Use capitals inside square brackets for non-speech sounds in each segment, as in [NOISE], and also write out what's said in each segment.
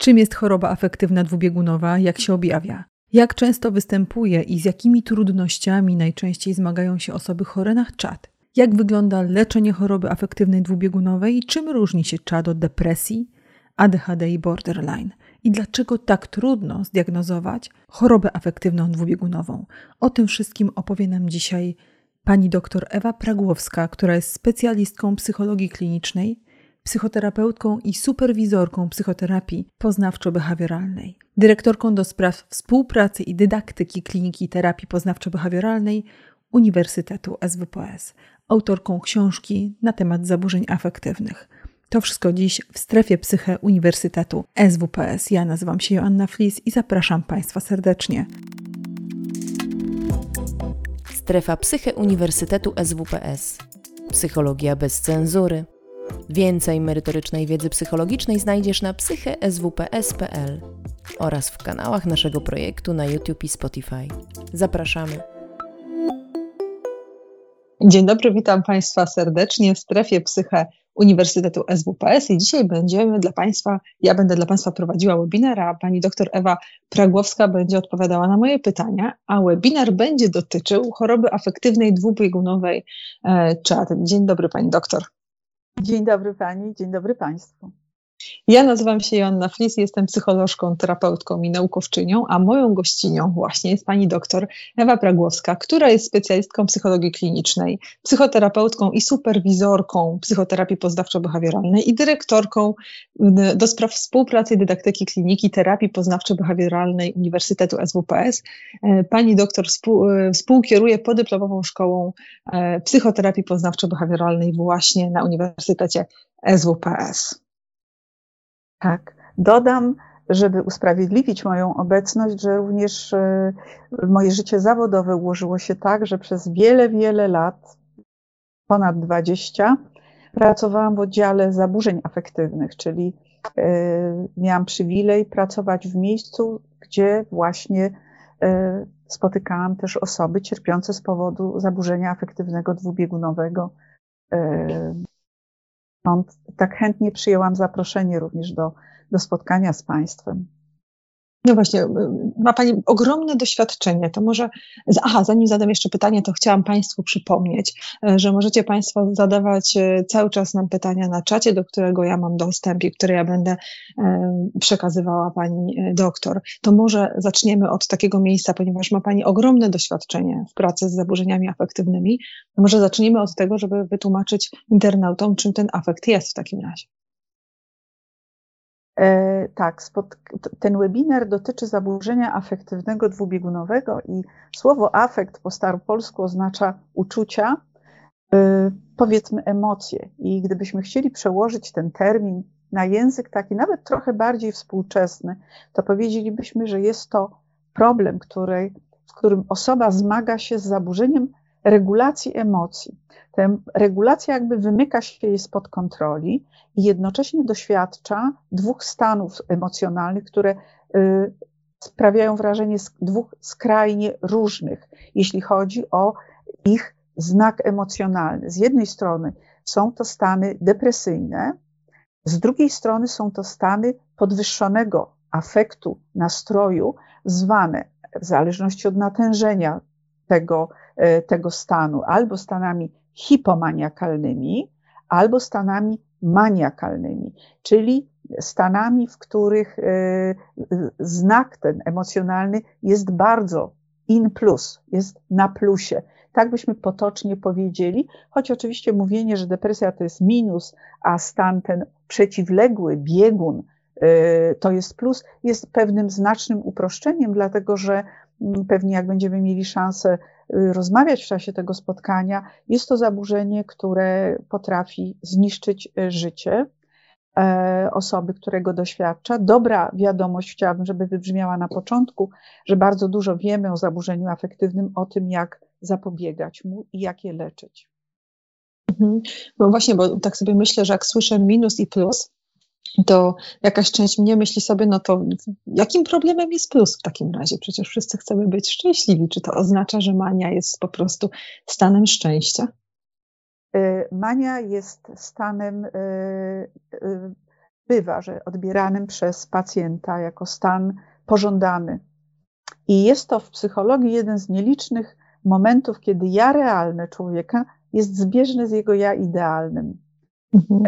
Czym jest choroba afektywna dwubiegunowa, jak się objawia? Jak często występuje i z jakimi trudnościami najczęściej zmagają się osoby chore na czad? Jak wygląda leczenie choroby afektywnej dwubiegunowej i czym różni się czad od depresji, ADHD i borderline? I dlaczego tak trudno zdiagnozować chorobę afektywną dwubiegunową? O tym wszystkim opowie nam dzisiaj pani dr Ewa Pragłowska, która jest specjalistką psychologii klinicznej, psychoterapeutką i superwizorką psychoterapii poznawczo-behawioralnej, dyrektorką do spraw współpracy i dydaktyki Kliniki Terapii Poznawczo-Behawioralnej Uniwersytetu SWPS, autorką książki na temat zaburzeń afektywnych. To wszystko dziś w strefie psyche Uniwersytetu SWPS. Ja nazywam się Joanna Flis i zapraszam Państwa serdecznie. Strefa psyche Uniwersytetu SWPS. Psychologia bez cenzury. Więcej merytorycznej wiedzy psychologicznej znajdziesz na psycheswps.pl oraz w kanałach naszego projektu na YouTube i Spotify. Zapraszamy. Dzień dobry, witam Państwa serdecznie w strefie psyche Uniwersytetu SWPS i dzisiaj będziemy dla Państwa, ja będę dla Państwa prowadziła webinar, a Pani doktor Ewa Pragłowska będzie odpowiadała na moje pytania, a webinar będzie dotyczył choroby afektywnej dwubiegunowej e, czad. Dzień dobry Pani doktor. Dzień dobry Pani, dzień dobry Państwu. Ja nazywam się Joanna Flis, jestem psycholożką, terapeutką i naukowczynią, a moją gościnią właśnie jest pani doktor Ewa Pragłowska, która jest specjalistką psychologii klinicznej, psychoterapeutką i superwizorką psychoterapii poznawczo-behawioralnej i dyrektorką do spraw współpracy dydaktyki kliniki terapii poznawczo-behawioralnej Uniwersytetu SWPS. E, pani doktor e, współkieruje podyplomową szkołą e, psychoterapii poznawczo-behawioralnej właśnie na Uniwersytecie SWPS. Tak. Dodam, żeby usprawiedliwić moją obecność, że również e, moje życie zawodowe ułożyło się tak, że przez wiele, wiele lat, ponad 20, pracowałam w oddziale zaburzeń afektywnych, czyli e, miałam przywilej pracować w miejscu, gdzie właśnie e, spotykałam też osoby cierpiące z powodu zaburzenia afektywnego dwubiegunowego. Stąd tak chętnie przyjęłam zaproszenie również do, do spotkania z Państwem. No właśnie, ma Pani ogromne doświadczenie. To może, aha, zanim zadam jeszcze pytanie, to chciałam Państwu przypomnieć, e, że możecie Państwo zadawać e, cały czas nam pytania na czacie, do którego ja mam dostęp i które ja będę przekazywała Pani doktor. To może zaczniemy od takiego miejsca, ponieważ ma Pani ogromne doświadczenie w pracy z zaburzeniami afektywnymi. Może zaczniemy od tego, żeby wytłumaczyć internautom, czym ten afekt jest w takim razie. E, tak, ten webinar dotyczy zaburzenia afektywnego dwubiegunowego i słowo afekt po staropolsku oznacza uczucia, e, powiedzmy emocje. I gdybyśmy chcieli przełożyć ten termin na język taki nawet trochę bardziej współczesny, to powiedzielibyśmy, że jest to problem, który, w którym osoba zmaga się z zaburzeniem regulacji emocji. Ta regulacja jakby wymyka się jej spod kontroli i jednocześnie doświadcza dwóch stanów emocjonalnych, które y, sprawiają wrażenie dwóch skrajnie różnych, jeśli chodzi o ich znak emocjonalny. Z jednej strony są to stany depresyjne, z drugiej strony są to stany podwyższonego afektu, nastroju, zwane w zależności od natężenia tego, tego stanu albo stanami hipomaniakalnymi, albo stanami maniakalnymi, czyli stanami, w których e, znak ten emocjonalny jest bardzo in plus, jest na plusie. Tak byśmy potocznie powiedzieli, choć oczywiście mówienie, że depresja to jest minus, a stan ten przeciwległy, biegun e, to jest plus, jest pewnym znacznym uproszczeniem, dlatego że mm, pewnie jak będziemy mieli szansę rozmawiać w czasie tego spotkania, jest to zaburzenie, które potrafi zniszczyć y, życie e, osoby, którego doświadcza. Dobra wiadomość chciałabym, żeby wybrzmiała na początku, że bardzo dużo wiemy o zaburzeniu afektywnym, o tym, jak zapobiegać mu i jak je leczyć. Mhm. No właśnie, bo tak sobie myślę, że jak słyszę minus i plus, to jakaś część mnie myśli sobie, no to jakim problemem jest plus w takim razie? Przecież wszyscy chcemy być szczęśliwi. Czy to oznacza, że mania jest po prostu stanem szczęścia? Y, mania jest stanem y, y, bywa, że odbieranym przez pacjenta jako stan pożądany. I jest to w psychologii jeden z nielicznych momentów, kiedy ja realne człowieka jest zbieżny z jego ja idealnym. Mhm.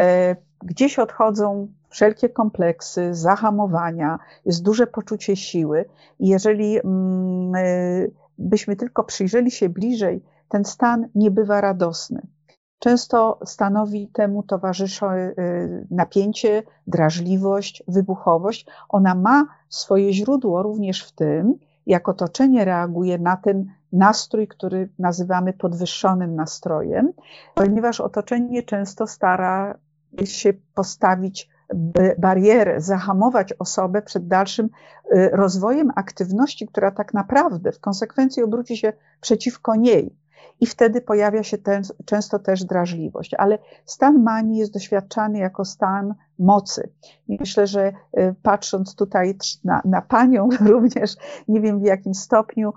Gdzieś odchodzą wszelkie kompleksy, zahamowania, jest duże poczucie siły. I jeżeli mm, e, byśmy tylko przyjrzeli się bliżej, ten stan nie bywa radosny. Często stanowi temu towarzyszy napięcie, drażliwość, wybuchowość. Ona ma swoje źródło również w tym, jak otoczenie reaguje na ten nastrój, który nazywamy podwyższonym nastrojem, ponieważ otoczenie często stara się postawić barierę, zahamować osobę przed dalszym y, rozwojem aktywności, która tak naprawdę w konsekwencji obróci się przeciwko niej. I wtedy pojawia się ten, często też drażliwość. Ale stan manii jest doświadczany jako stan mocy. I myślę, że y, patrząc tutaj na, na panią, [LAUGHS] również nie wiem w jakim stopniu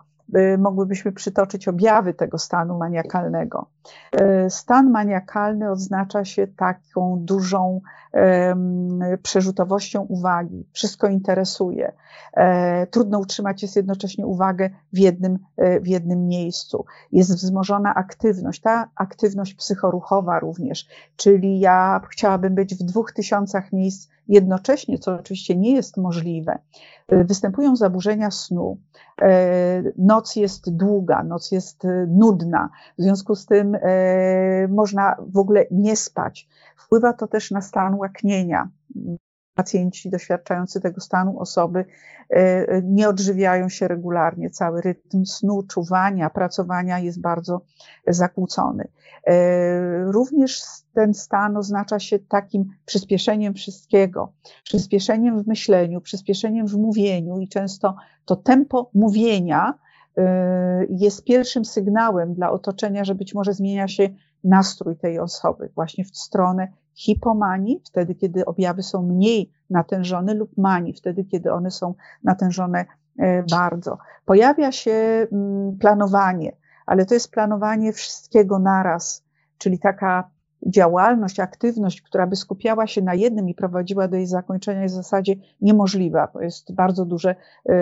mogłybyśmy przytoczyć objawy tego stanu maniakalnego. Y, stan maniakalny oznacza się taką dużą przerzutowością uwagi. Wszystko interesuje. E, trudno utrzymać jest jednocześnie uwagę w jednym, e, w jednym miejscu. Jest wzmożona aktywność, ta aktywność psychoruchowa również, czyli ja chciałabym być w dwóch tysiącach miejsc jednocześnie, co oczywiście nie jest możliwe. E, występują zaburzenia snu. Noc jest długa, noc jest nudna, w związku z tym można w ogóle nie spać. Wpływa to też na stan łaknienia pacjenci doświadczający tego stanu, osoby e, nie odżywiają się regularnie. Cały rytm snu, czuwania, pracowania jest bardzo zakłócony. E, również ten stan oznacza się takim przyspieszeniem wszystkiego, przyspieszeniem w myśleniu, przyspieszeniem w mówieniu i często to tempo mówienia e, jest pierwszym sygnałem dla otoczenia, że być może zmienia się nastrój tej osoby właśnie w stronę hipomanii, wtedy kiedy objawy są mniej natężone, lub manii, wtedy kiedy one są natężone e, bardzo. Pojawia się mm, planowanie, ale to jest planowanie wszystkiego naraz, czyli taka działalność, aktywność, która by skupiała się na jednym i prowadziła do jej zakończenia, jest w zasadzie niemożliwa, bo jest bardzo duże y,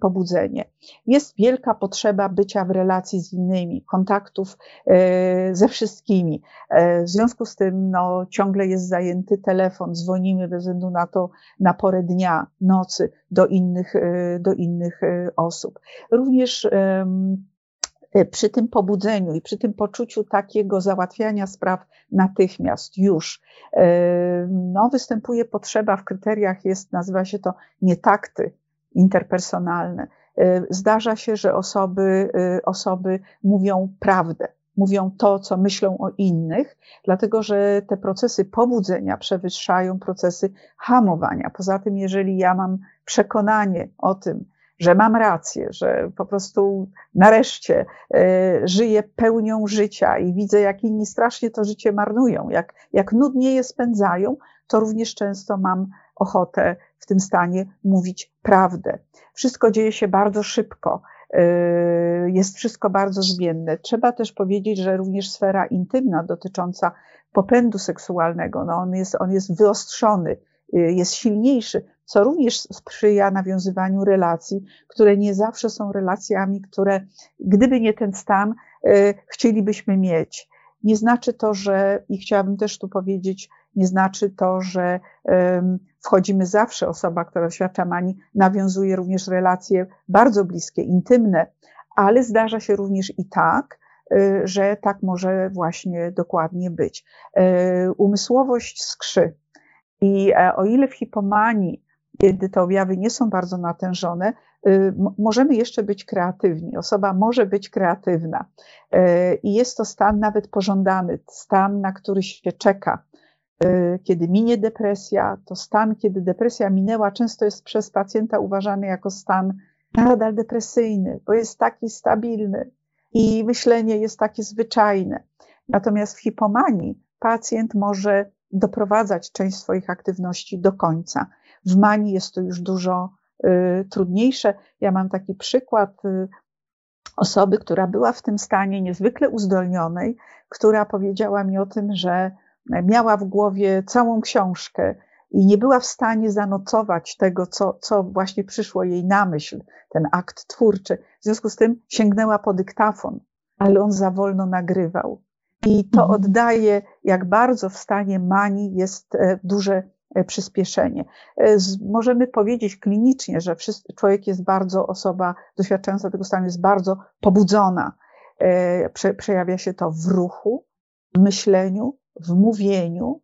pobudzenie. Jest wielka potrzeba bycia w relacji z innymi, kontaktów y, ze wszystkimi. Y, w związku z tym no, ciągle jest zajęty telefon, dzwonimy bez względu na to na porę dnia, nocy do innych, do innych osób. Również przy tym pobudzeniu i przy tym poczuciu takiego załatwiania spraw natychmiast, już, e, no, występuje potrzeba w kryteriach, jest, nazywa się to nietakty interpersonalne. E, zdarza się, że osoby, osoby mówią prawdę, mówią to, co myślą o innych, dlatego że te procesy pobudzenia przewyższają procesy hamowania. Poza tym, jeżeli ja mam przekonanie o tym, że mam rację, że po prostu nareszcie y, żyję pełnią życia i widzę, jak inni strasznie to życie marnują, jak, jak nudnie je spędzają, to również często mam ochotę w tym stanie mówić prawdę. Wszystko dzieje się bardzo szybko. Y, jest wszystko bardzo zmienne. Trzeba też powiedzieć, że również sfera intymna dotycząca popędu seksualnego, no on, jest, on jest wyostrzony, jest silniejszy co również sprzyja nawiązywaniu relacji, które nie zawsze są relacjami, które gdyby nie ten stan, y, chcielibyśmy mieć. Nie znaczy to, że, i chciałabym też tu powiedzieć, nie znaczy to, że wchodzimy zawsze, osoba, która doświadcza manii, nawiązuje również relacje bardzo bliskie, intymne, ale zdarza się również i tak, y, że tak może właśnie dokładnie być. Y, umysłowość skrzy. I e, o ile w hipomanii kiedy te objawy nie są bardzo natężone, y, możemy jeszcze być kreatywni. Osoba może być kreatywna. Y, I jest to stan nawet pożądany, stan, na który się czeka. Y, kiedy minie depresja, to stan, kiedy depresja minęła, często jest przez pacjenta uważany jako stan nadal depresyjny, bo jest taki stabilny i myślenie jest takie zwyczajne. Natomiast w hipomanii pacjent może doprowadzać część swoich aktywności do końca. W Mani jest to już dużo y, trudniejsze. Ja mam taki przykład y, osoby, która była w tym stanie niezwykle uzdolnionej, która powiedziała mi o tym, że miała w głowie całą książkę i nie była w stanie zanocować tego, co, co właśnie przyszło jej na myśl, ten akt twórczy. W związku z tym sięgnęła po dyktafon, ale on za wolno nagrywał. I to mhm. oddaje, jak bardzo w stanie manii jest e, duże e, przyspieszenie. E, możemy powiedzieć klinicznie, że człowiek jest bardzo, osoba doświadczająca tego stanu jest bardzo pobudzona. Przejawia się to w ruchu, w myśleniu, w mówieniu,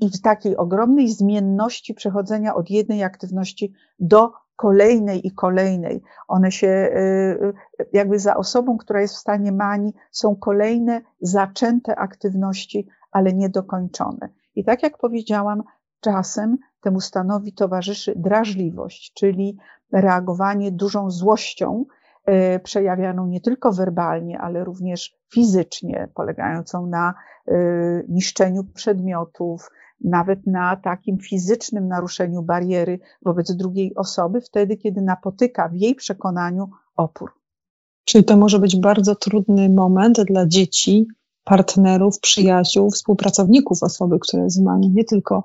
i w takiej ogromnej zmienności przechodzenia od jednej aktywności do kolejnej i kolejnej. One się, y, y, jakby za osobą, która jest w stanie manii, są kolejne zaczęte aktywności, ale niedokończone. I tak jak powiedziałam, czasem temu stanowi towarzyszy drażliwość, czyli reagowanie dużą złością, y, przejawianą nie tylko werbalnie, ale również fizycznie, polegającą na niszczeniu przedmiotów, nawet na takim fizycznym naruszeniu bariery wobec drugiej osoby, wtedy, kiedy napotyka w jej przekonaniu opór. Czyli to może być bardzo trudny moment dla dzieci, partnerów, przyjaciół, współpracowników osoby, która jest w manii, nie tylko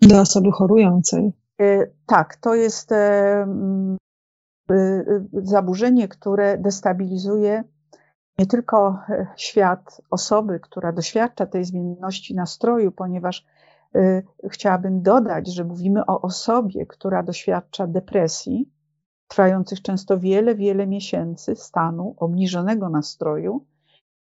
dla osoby chorującej. E, tak, to jest e, e, zaburzenie, które destabilizuje nie tylko świat osoby, która doświadcza tej zmienności nastroju, ponieważ chciałabym dodać, że mówimy o osobie, która doświadcza depresji, trwających często wiele, wiele miesięcy, stanu obniżonego nastroju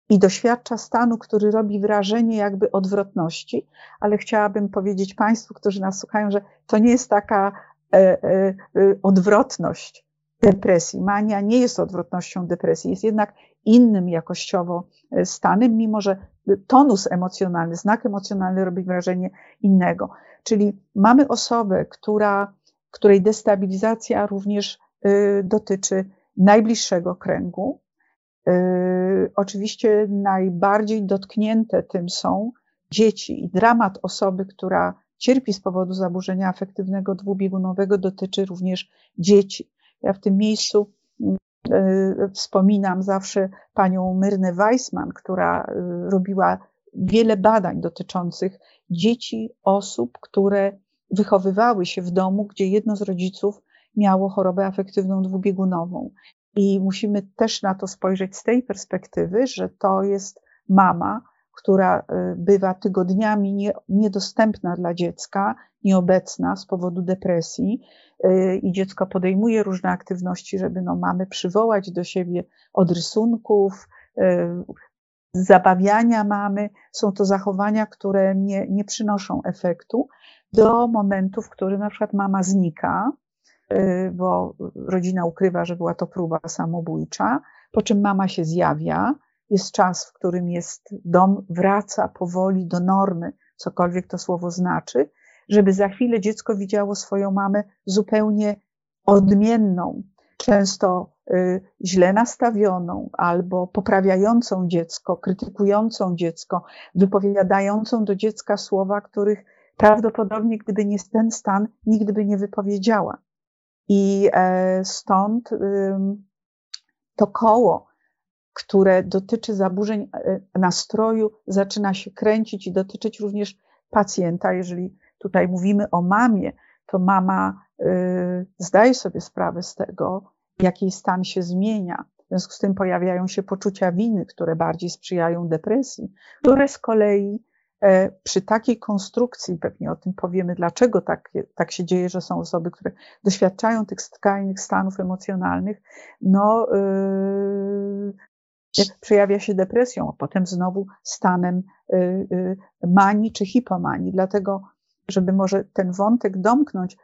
i doświadcza stanu, który robi wrażenie jakby odwrotności, ale chciałabym powiedzieć Państwu, którzy nas słuchają, że to nie jest taka e, e, e, odwrotność depresji. Mania nie jest odwrotnością depresji, jest jednak innym jakościowo stanem, mimo że tonus emocjonalny, znak emocjonalny robi wrażenie innego. Czyli mamy osobę, która, której destabilizacja również y, dotyczy najbliższego kręgu. Y, oczywiście najbardziej dotknięte tym są dzieci i dramat osoby, która cierpi z powodu zaburzenia afektywnego dwubiegunowego dotyczy również dzieci. Ja w tym miejscu E, wspominam zawsze panią Myrnę Weissman, która e, robiła wiele badań dotyczących dzieci, osób, które wychowywały się w domu, gdzie jedno z rodziców miało chorobę afektywną dwubiegunową. I musimy też na to spojrzeć z tej perspektywy, że to jest mama, która e, bywa tygodniami nie, niedostępna dla dziecka, nieobecna z powodu depresji e, i dziecko podejmuje różne aktywności, żeby no, mamy przywołać do siebie od rysunków, e, zabawiania mamy. Są to zachowania, które nie, nie przynoszą efektu do momentu, w którym na przykład mama znika, bo rodzina ukrywa, że była to próba samobójcza, po czym mama się zjawia, jest czas, w którym jest dom, wraca powoli do normy, cokolwiek to słowo znaczy, żeby za chwilę dziecko widziało swoją mamę zupełnie odmienną, często y, źle nastawioną albo poprawiającą dziecko, krytykującą dziecko, wypowiadającą do dziecka słowa, których prawdopodobnie, gdyby nie ten stan, nigdy by nie wypowiedziała. I e, stąd to koło które dotyczy zaburzeń e, nastroju, zaczyna się kręcić i dotyczyć również pacjenta. Jeżeli tutaj mówimy o mamie, to mama y, zdaje sobie sprawę z tego, jaki stan się zmienia. W związku z tym pojawiają się poczucia winy, które bardziej sprzyjają depresji, które z kolei e, przy takiej konstrukcji, pewnie o tym powiemy, dlaczego tak, tak się dzieje, że są osoby, które doświadczają tych skrajnych stanów emocjonalnych, no, y, przejawia się depresją, a potem znowu stanem y, y, manii czy hipomanii. Dlatego, żeby może ten wątek domknąć,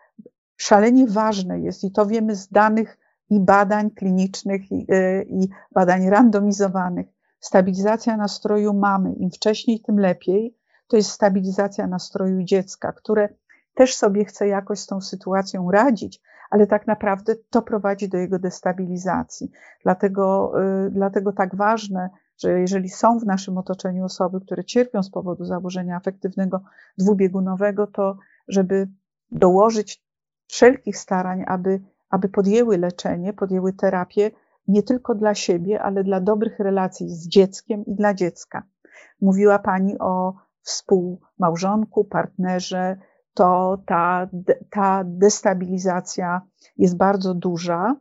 szalenie ważne jest, i to wiemy z danych i badań klinicznych, i, y, i badań randomizowanych, stabilizacja nastroju mamy, im wcześniej, tym lepiej, to jest stabilizacja nastroju dziecka, które też sobie chce jakoś z tą sytuacją radzić, ale tak naprawdę to prowadzi do jego destabilizacji. Dlatego, y, dlatego tak ważne, że jeżeli są w naszym otoczeniu osoby, które cierpią z powodu zaburzenia afektywnego dwubiegunowego, to żeby dołożyć wszelkich starań, aby, aby podjęły leczenie, podjęły terapię nie tylko dla siebie, ale dla dobrych relacji z dzieckiem i dla dziecka. Mówiła Pani o współmałżonku, partnerze, to ta, ta destabilizacja jest bardzo duża.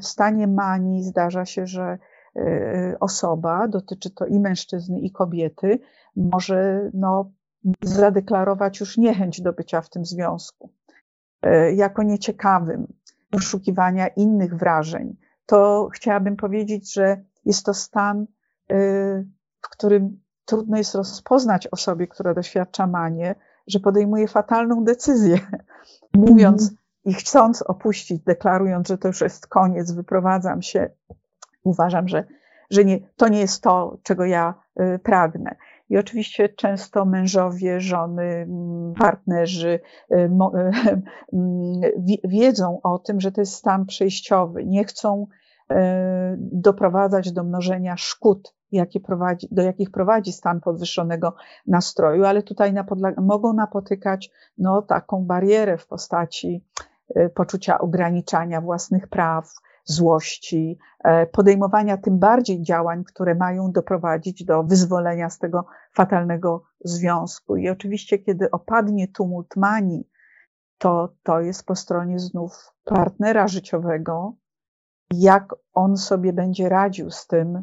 W stanie manii zdarza się, że osoba, dotyczy to i mężczyzny, i kobiety, może no, zadeklarować już niechęć do bycia w tym związku, jako nieciekawym, poszukiwania innych wrażeń. To chciałabym powiedzieć, że jest to stan, w którym trudno jest rozpoznać osobie, która doświadcza manię, że podejmuje fatalną decyzję, mówiąc mm. i chcąc opuścić, deklarując, że to już jest koniec, wyprowadzam się. Uważam, że, że nie, to nie jest to, czego ja y, pragnę. I oczywiście często mężowie, żony, partnerzy y, y, [LAUGHS] wiedzą o tym, że to jest stan przejściowy. Nie chcą doprowadzać do mnożenia szkód jakie prowadzi, do jakich prowadzi stan podwyższonego nastroju, ale tutaj mogą napotykać no, taką barierę w postaci poczucia ograniczania własnych praw, złości, e, podejmowania tym bardziej działań, które mają doprowadzić do wyzwolenia z tego fatalnego związku. I oczywiście, kiedy opadnie tumult manii, to, to jest po stronie znów partnera życiowego, jak on sobie będzie radził z tym,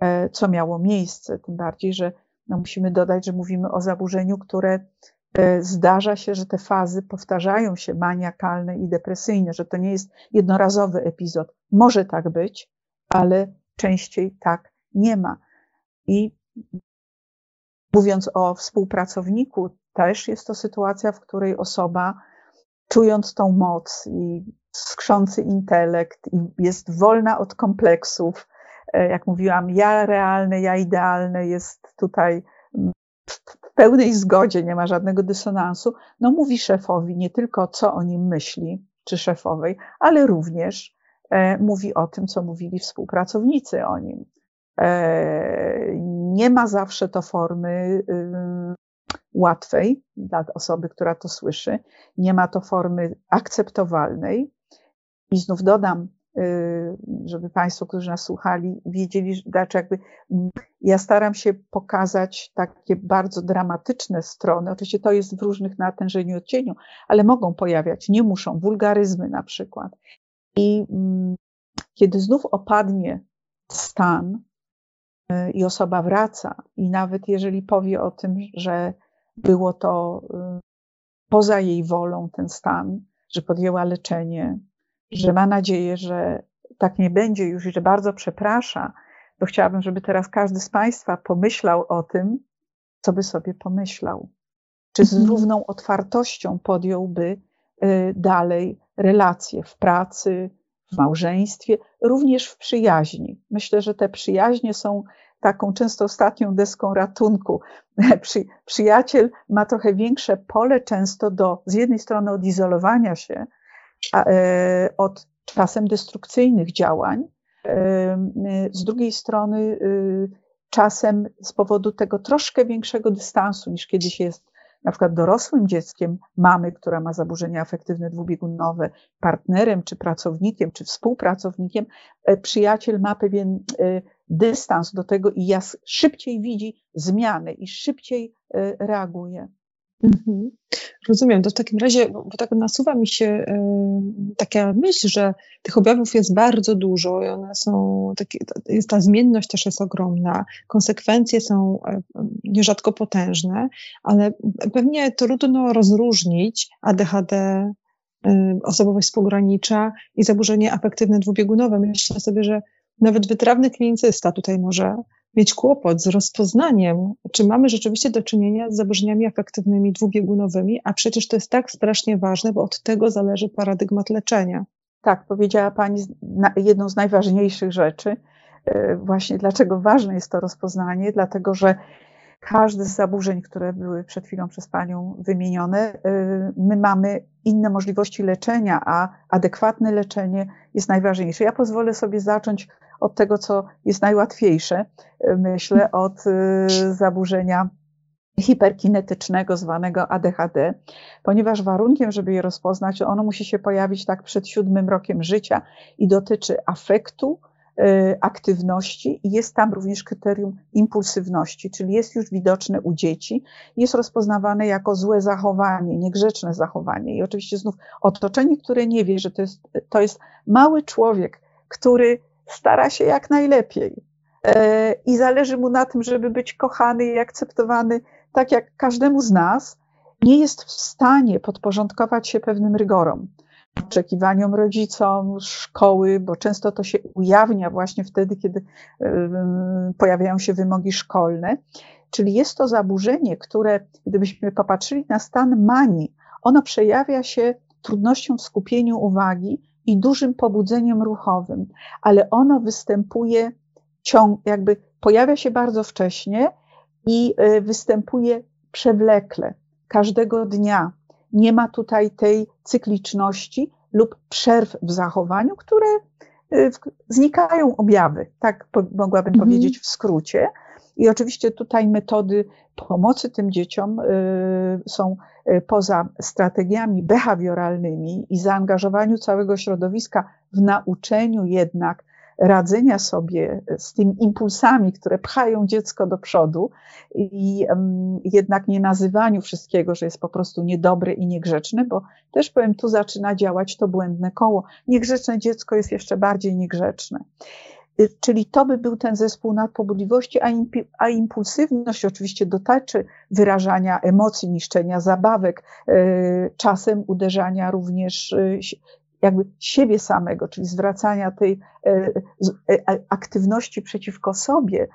E, co miało miejsce. Tym bardziej, że no musimy dodać, że mówimy o zaburzeniu, które zdarza się, że te fazy powtarzają się maniakalne i depresyjne, że to nie jest jednorazowy epizod. Może tak być, ale częściej tak nie ma. I mówiąc o współpracowniku, też jest to sytuacja, w której osoba, czując tą moc i skrzący intelekt, i jest wolna od kompleksów, E, jak mówiłam, ja realne, ja idealne jest tutaj pełnej zgodzie, nie ma żadnego dysonansu, no mówi szefowi nie tylko co o nim myśli, czy szefowej, ale również e, mówi o tym, co mówili współpracownicy o nim. E, nie ma zawsze to formy łatwej dla osoby, która to słyszy, nie ma to formy akceptowalnej. I znów dodam, Y, żeby Państwo, którzy nas słuchali, wiedzieli, znaczy jakby ja staram się pokazać takie bardzo dramatyczne strony. Oczywiście to jest w różnych natężeniu odcieniu, ale mogą pojawiać, nie muszą, wulgaryzmy na przykład. I mm, kiedy znów opadnie stan y, i osoba wraca, i nawet jeżeli powie o tym, że było to y, poza jej wolą ten stan, że podjęła leczenie, że ma nadzieję, że tak nie będzie już i że bardzo przeprasza, to chciałabym, żeby teraz każdy z Państwa pomyślał o tym, co by sobie pomyślał. Czy z mhm. równą otwartością podjąłby y, dalej relacje w pracy, w małżeństwie, również w przyjaźni. Myślę, że te przyjaźnie są taką często ostatnią deską ratunku. [LAUGHS] Przy, przyjaciel ma trochę większe pole często do, z jednej strony odizolowania się, od czasem destrukcyjnych działań, e, z drugiej strony e, czasem z powodu tego troszkę większego dystansu niż kiedyś jest na przykład dorosłym dzieckiem mamy, która ma zaburzenia afektywne dwubiegunowe, partnerem, czy pracownikiem, czy współpracownikiem, przyjaciel ma pewien dystans do tego i szybciej widzi zmiany i szybciej reaguje. Mhm. Rozumiem. To w takim razie, bo tak nasuwa mi się y, taka myśl, że tych objawów jest bardzo dużo i one są, takie, jest, ta zmienność też jest ogromna, konsekwencje są y, nierzadko potężne, ale pewnie trudno rozróżnić ADHD, y, osobowość współgranicza i zaburzenie afektywne dwubiegunowe. Myślę sobie, że nawet wytrawny klinicysta tutaj może mieć kłopot z rozpoznaniem, czy mamy rzeczywiście do czynienia z zaburzeniami afektywnymi dwubiegunowymi, a przecież to jest tak strasznie ważne, bo od tego zależy paradygmat leczenia. Tak, powiedziała Pani jedną z najważniejszych rzeczy. E, właśnie dlaczego ważne jest to rozpoznanie, dlatego że każde z zaburzeń, które były przed chwilą przez Panią wymienione, e, my mamy inne możliwości leczenia, a adekwatne leczenie jest najważniejsze. Ja pozwolę sobie zacząć od tego, co jest najłatwiejsze, myślę, od y, zaburzenia hiperkinetycznego, zwanego ADHD, ponieważ warunkiem, żeby je rozpoznać, ono musi się pojawić tak przed siódmym rokiem życia i dotyczy afektu, aktywności i jest tam również kryterium impulsywności, czyli jest już widoczne u dzieci, jest rozpoznawane jako złe zachowanie, niegrzeczne zachowanie. I oczywiście znów otoczenie, które nie wie, że to jest, to jest mały człowiek, który stara się jak najlepiej e, i zależy mu na tym, żeby być kochany i akceptowany tak jak każdemu z nas, nie jest w stanie podporządkować się pewnym rygorom, oczekiwaniom rodzicom, szkoły, bo często to się ujawnia właśnie wtedy, kiedy e, pojawiają się wymogi szkolne. Czyli jest to zaburzenie, które, gdybyśmy popatrzyli na stan manii, ono przejawia się trudnością w skupieniu uwagi i dużym pobudzeniem ruchowym, ale ono występuje ciąg, jakby pojawia się bardzo wcześnie i e, występuje przewlekle, każdego dnia. Nie ma tutaj tej cykliczności lub przerw w zachowaniu, które e, znikają objawy, tak mogłabym mhm. powiedzieć w skrócie. I oczywiście tutaj metody pomocy tym dzieciom y, są poza strategiami behawioralnymi i zaangażowaniu całego środowiska w nauczeniu jednak radzenia sobie z tymi impulsami, które pchają dziecko do przodu i jednak nie nazywaniu wszystkiego, że jest po prostu niedobre i niegrzeczne, bo też powiem, tu zaczyna działać to błędne koło. Niegrzeczne dziecko jest jeszcze bardziej niegrzeczne. Y, czyli to by był ten zespół nadpobudliwości, a, impulsywność oczywiście dotyczy wyrażania emocji, niszczenia zabawek, y, czasem uderzania również y, jakby siebie samego, czyli zwracania tej aktywności przeciwko sobie,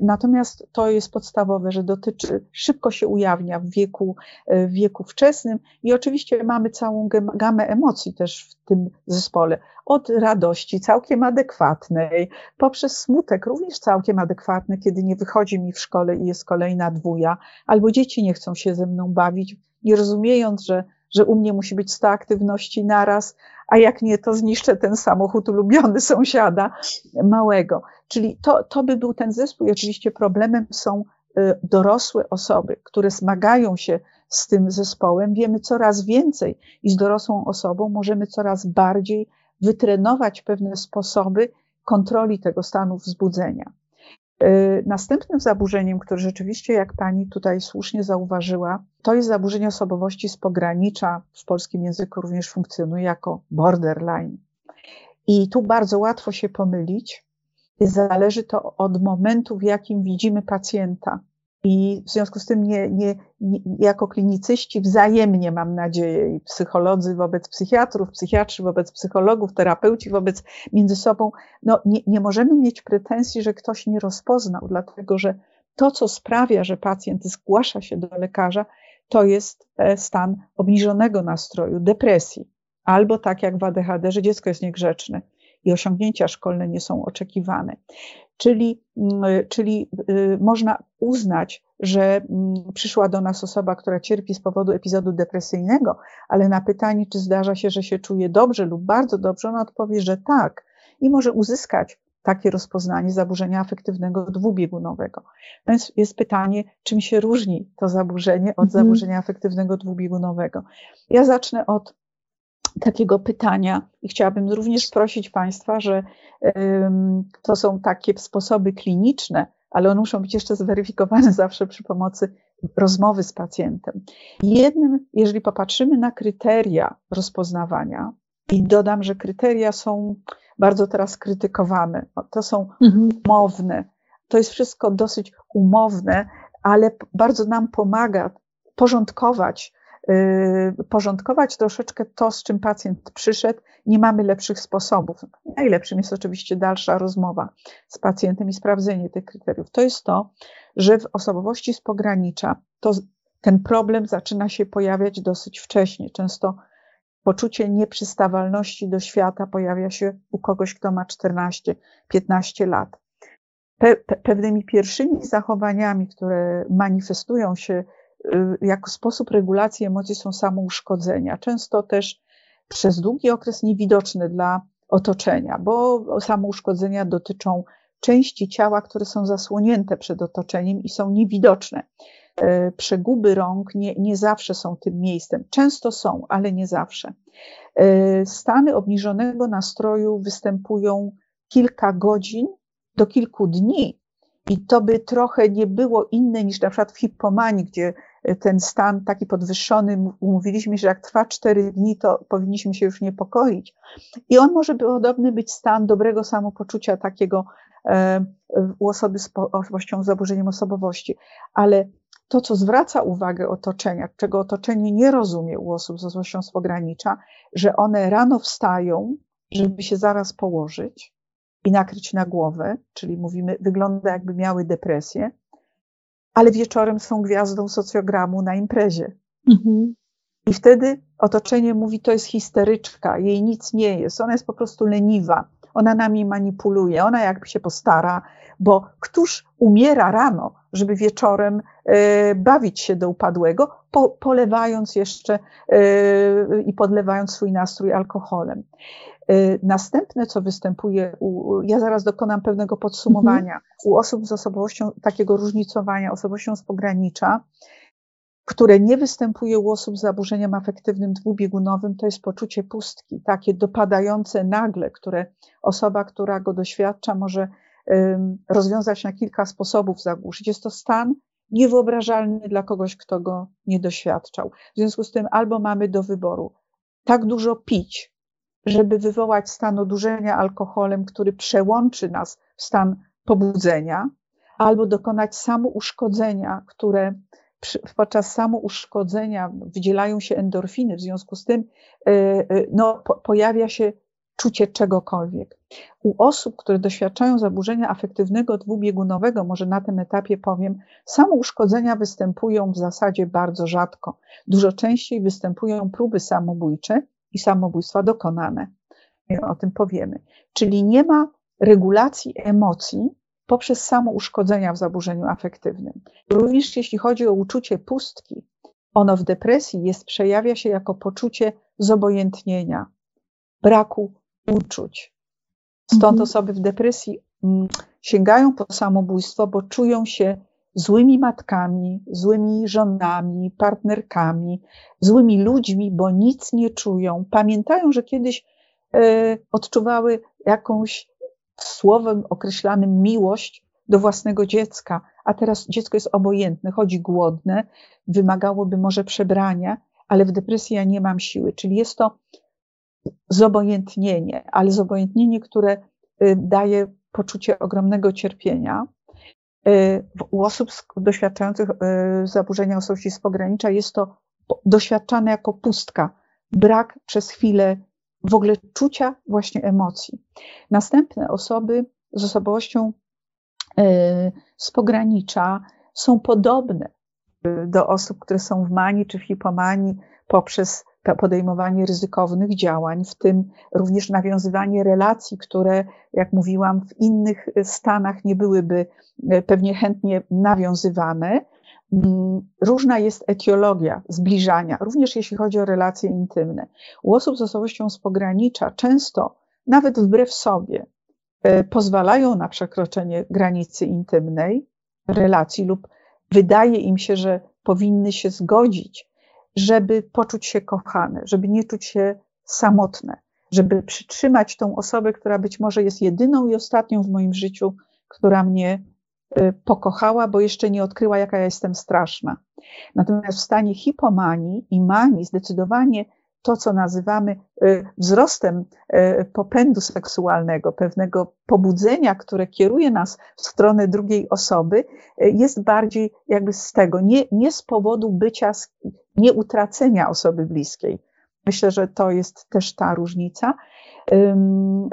Natomiast to jest podstawowe, że dotyczy, szybko się ujawnia w wieku, w wieku wczesnym i oczywiście mamy całą gamę emocji też w tym zespole. Od radości całkiem adekwatnej, poprzez smutek również całkiem adekwatny, kiedy nie wychodzi mi w szkole i jest kolejna dwuja, albo dzieci nie chcą się ze mną bawić, nie rozumiejąc, że że u mnie musi być 100 aktywności naraz, a jak nie, to zniszczę ten samochód ulubiony sąsiada małego. Czyli to, to by był ten zespół. I oczywiście problemem są y, dorosłe osoby, które zmagają się z tym zespołem. Wiemy coraz więcej i z dorosłą osobą możemy coraz bardziej wytrenować pewne sposoby kontroli tego stanu wzbudzenia. Y, następnym zaburzeniem, które rzeczywiście, jak pani tutaj słusznie zauważyła, to jest zaburzenie osobowości z pogranicza. W polskim języku również funkcjonuje jako borderline. I tu bardzo łatwo się pomylić. Zależy to od momentu, w jakim widzimy pacjenta. I w związku z tym nie, nie, nie, jako klinicyści wzajemnie, mam nadzieję, i psycholodzy wobec psychiatrów, psychiatrzy wobec psychologów, terapeuci wobec między sobą, no nie, nie możemy mieć pretensji, że ktoś nie rozpoznał, dlatego że to, co sprawia, że pacjent zgłasza się do lekarza, to jest e, stan obniżonego nastroju, depresji, albo tak jak w ADHD, że dziecko jest niegrzeczne i osiągnięcia szkolne nie są oczekiwane. Czyli, mm, czyli y, można uznać, że mm, przyszła do nas osoba, która cierpi z powodu epizodu depresyjnego, ale na pytanie, czy zdarza się, że się czuje dobrze lub bardzo dobrze, ona odpowie, że tak i może uzyskać takie rozpoznanie zaburzenia afektywnego dwubiegunowego. Więc jest pytanie, czym się różni to zaburzenie od mhm. zaburzenia afektywnego dwubiegunowego. Ja zacznę od takiego pytania i chciałabym również prosić Państwa, że to są takie sposoby kliniczne, ale one muszą być jeszcze zweryfikowane [LAUGHS] zawsze przy pomocy rozmowy z pacjentem. Jednym, jeżeli popatrzymy na kryteria rozpoznawania, i dodam, że kryteria są bardzo teraz krytykowane, to są mhm. umowne, to jest wszystko dosyć umowne, ale bardzo nam pomaga porządkować porządkować troszeczkę to, z czym pacjent przyszedł. Nie mamy lepszych sposobów. Najlepszym jest oczywiście dalsza rozmowa z pacjentem i sprawdzenie tych kryteriów. To jest to, że w osobowości z pogranicza to ten problem zaczyna się pojawiać dosyć wcześnie. Często poczucie nieprzystawalności do świata pojawia się u kogoś, kto ma 14-15 lat. Pe pewnymi pierwszymi zachowaniami, które manifestują się Y, jako sposób regulacji emocji są samouszkodzenia. Często też przez długi okres niewidoczne dla otoczenia, bo samouszkodzenia dotyczą części ciała, które są zasłonięte przed otoczeniem i są niewidoczne. Y, przeguby rąk nie, nie zawsze są tym miejscem. Często są, ale nie zawsze. Y, stany obniżonego nastroju występują kilka godzin do kilku dni. I to by trochę nie było inne niż na przykład w hipomanii, gdzie ten stan taki podwyższony, mówiliśmy, że jak trwa cztery dni, to powinniśmy się już niepokoić. I on może podobny być stan dobrego samopoczucia takiego e, u osoby z osobowością, z zaburzeniem osobowości. Ale to, co zwraca uwagę otoczenia, czego otoczenie nie rozumie u osób z osobowością z pogranicza, że one rano wstają, żeby się zaraz położyć i nakryć na głowę, czyli mówimy, wygląda jakby miały depresję, ale wieczorem są gwiazdą socjogramu na imprezie. Mhm. I wtedy otoczenie mówi, to jest histeryczka, jej nic nie jest, ona jest po prostu leniwa, ona nami manipuluje, ona jakby się postara, bo któż umiera rano, żeby wieczorem e, bawić się do upadłego, po, polewając jeszcze e, i podlewając swój nastrój alkoholem. E, następne, co występuje, u, ja zaraz dokonam pewnego podsumowania, u osób z osobowością, takiego różnicowania, osobowością z pogranicza, które nie występuje u osób z zaburzeniem afektywnym dwubiegunowym, to jest poczucie pustki, takie dopadające nagle, które osoba, która go doświadcza, może um, rozwiązać na kilka sposobów zagłuszyć. Jest to stan niewyobrażalny dla kogoś, kto go nie doświadczał. W związku z tym albo mamy do wyboru tak dużo pić, żeby wywołać stan odurzenia alkoholem, który przełączy nas w stan pobudzenia, albo dokonać samouszkodzenia, które podczas samouszkodzenia wydzielają się endorfiny, w związku z tym e, e, no, pojawia się czucie czegokolwiek. U osób, które doświadczają zaburzenia afektywnego dwubiegunowego, może na tym etapie powiem, samouszkodzenia występują w zasadzie bardzo rzadko. Dużo częściej występują próby samobójcze i samobójstwa dokonane. O tym powiemy. Czyli nie ma regulacji emocji, poprzez samo uszkodzenia w zaburzeniu afektywnym. Również jeśli chodzi o uczucie pustki, ono w depresji jest, przejawia się jako poczucie zobojętnienia, braku uczuć. Stąd mhm. osoby w depresji mm, sięgają po samobójstwo, bo czują się złymi matkami, złymi żonami, partnerkami, złymi ludźmi, bo nic nie czują. Pamiętają, że kiedyś y, odczuwały jakąś słowem określanym miłość do własnego dziecka, a teraz dziecko jest obojętne, chodzi głodne, wymagałoby może przebrania, ale w depresji ja nie mam siły. Czyli jest to zobojętnienie, ale zobojętnienie, które y, daje poczucie ogromnego cierpienia. Y, u osób doświadczających y, zaburzenia osobowości z pogranicza jest to doświadczane jako pustka, brak przez chwilę w ogóle czucia właśnie emocji. Następne osoby z osobowością e, z pogranicza są podobne do osób, które są w manii czy w hipomanii poprzez podejmowanie ryzykownych działań, w tym również nawiązywanie relacji, które, jak mówiłam, w innych stanach nie byłyby e, pewnie chętnie nawiązywane, Mm, różna jest etiologia zbliżania, również jeśli chodzi o relacje intymne. U osób z osobowością z pogranicza często, nawet wbrew sobie, e, pozwalają na przekroczenie granicy intymnej relacji lub wydaje im się, że powinny się zgodzić, żeby poczuć się kochane, żeby nie czuć się samotne, żeby przytrzymać tą osobę, która być może jest jedyną i ostatnią w moim życiu, która mnie Y, pokochała, bo jeszcze nie odkryła, jaka ja jestem straszna. Natomiast w stanie hipomanii i manii zdecydowanie to, co nazywamy y, wzrostem y, popędu seksualnego, pewnego pobudzenia, które kieruje nas w stronę drugiej osoby, jest bardziej jakby z tego, nie, nie z powodu bycia, nie utracenia osoby bliskiej. Myślę, że to jest też ta różnica,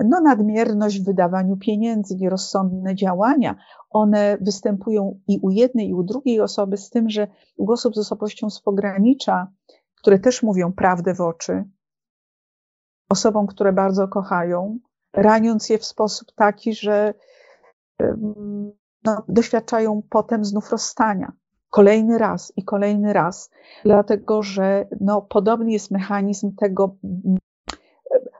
no, nadmierność w wydawaniu pieniędzy, nierozsądne działania, one występują i u jednej, i u drugiej osoby, z tym, że u osób z osobowością z pogranicza, które też mówią prawdę w oczy, osobom, które bardzo kochają, raniąc je w sposób taki, że no, doświadczają potem znów rozstania. Kolejny raz i kolejny raz, dlatego że no, podobny jest mechanizm tego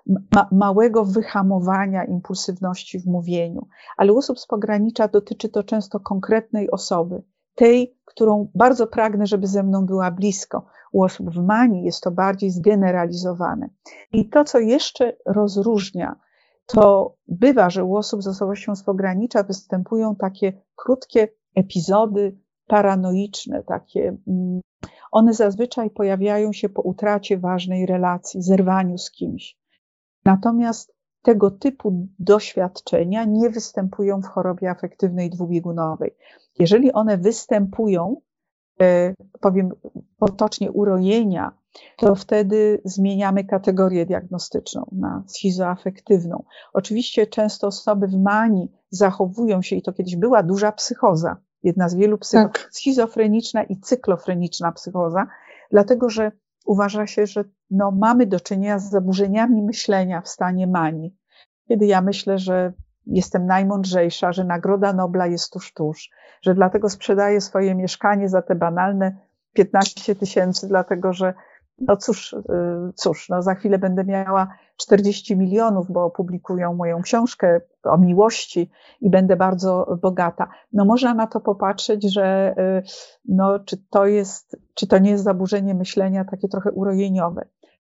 ma, małego wyhamowania impulsywności w mówieniu. Ale u osób z pogranicza dotyczy to często konkretnej osoby, tej, którą bardzo pragnę, żeby ze mną była blisko. U osób w manii jest to bardziej zgeneralizowane. I to, co jeszcze rozróżnia to bywa, że u osób z osobowością z pogranicza występują takie krótkie epizody paranoiczne, takie. Mm, one zazwyczaj pojawiają się po utracie ważnej relacji, zerwaniu z kimś. Natomiast tego typu doświadczenia nie występują w chorobie afektywnej dwubiegunowej. Jeżeli one występują, e, powiem potocznie, urojenia, to wtedy zmieniamy kategorię diagnostyczną na schizoafektywną. Oczywiście często osoby w manii zachowują się, i to kiedyś była duża psychoza, jedna z wielu psycho, tak. schizofreniczna i cyklofreniczna psychoza, dlatego że uważa się, że no, mamy do czynienia z zaburzeniami myślenia w stanie manii. Kiedy ja myślę, że jestem najmądrzejsza, że nagroda Nobla jest tuż, tuż, że dlatego sprzedaję swoje mieszkanie za te banalne 15 tysięcy, dlatego że no cóż, y, cóż, no za chwilę będę miała 40 milionów, bo opublikują moją książkę o miłości i będę bardzo bogata. No można na to popatrzeć, że y, no, czy to jest, czy to nie jest zaburzenie myślenia takie trochę urojeniowe,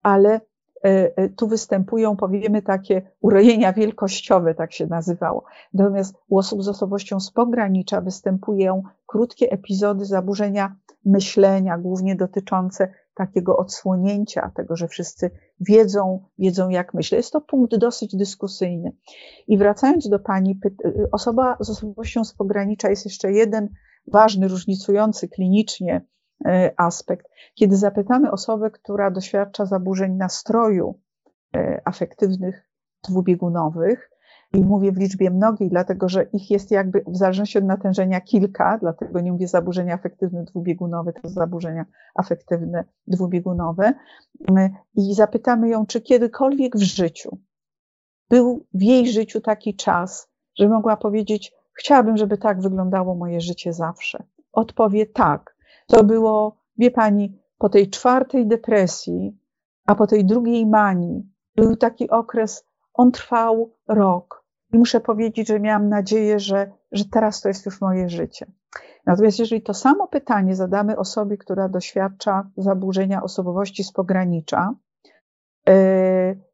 ale y, tu występują, powiemy, takie urojenia wielkościowe, tak się nazywało. Natomiast u osób z osobowością z pogranicza występują krótkie epizody zaburzenia myślenia, głównie dotyczące takiego odsłonięcia tego, że wszyscy wiedzą, wiedzą jak myślę. Jest to punkt dosyć dyskusyjny. I wracając do Pani, osoba z osobowością z pogranicza jest jeszcze jeden ważny, różnicujący klinicznie e, aspekt. Kiedy zapytamy osobę, która doświadcza zaburzeń nastroju e, afektywnych dwubiegunowych, i mówię w liczbie mnogiej, dlatego że ich jest jakby w zależności od natężenia kilka, dlatego nie mówię zaburzenia afektywne dwubiegunowe, to zaburzenia afektywne dwubiegunowe. I zapytamy ją, czy kiedykolwiek w życiu był w jej życiu taki czas, że mogła powiedzieć, chciałabym, żeby tak wyglądało moje życie zawsze. Odpowie tak. To było, wie pani, po tej czwartej depresji, a po tej drugiej manii, był taki okres, on trwał rok. I muszę powiedzieć, że miałam nadzieję, że, że teraz to jest już moje życie. Natomiast jeżeli to samo pytanie zadamy osobie, która doświadcza zaburzenia osobowości z pogranicza, yy,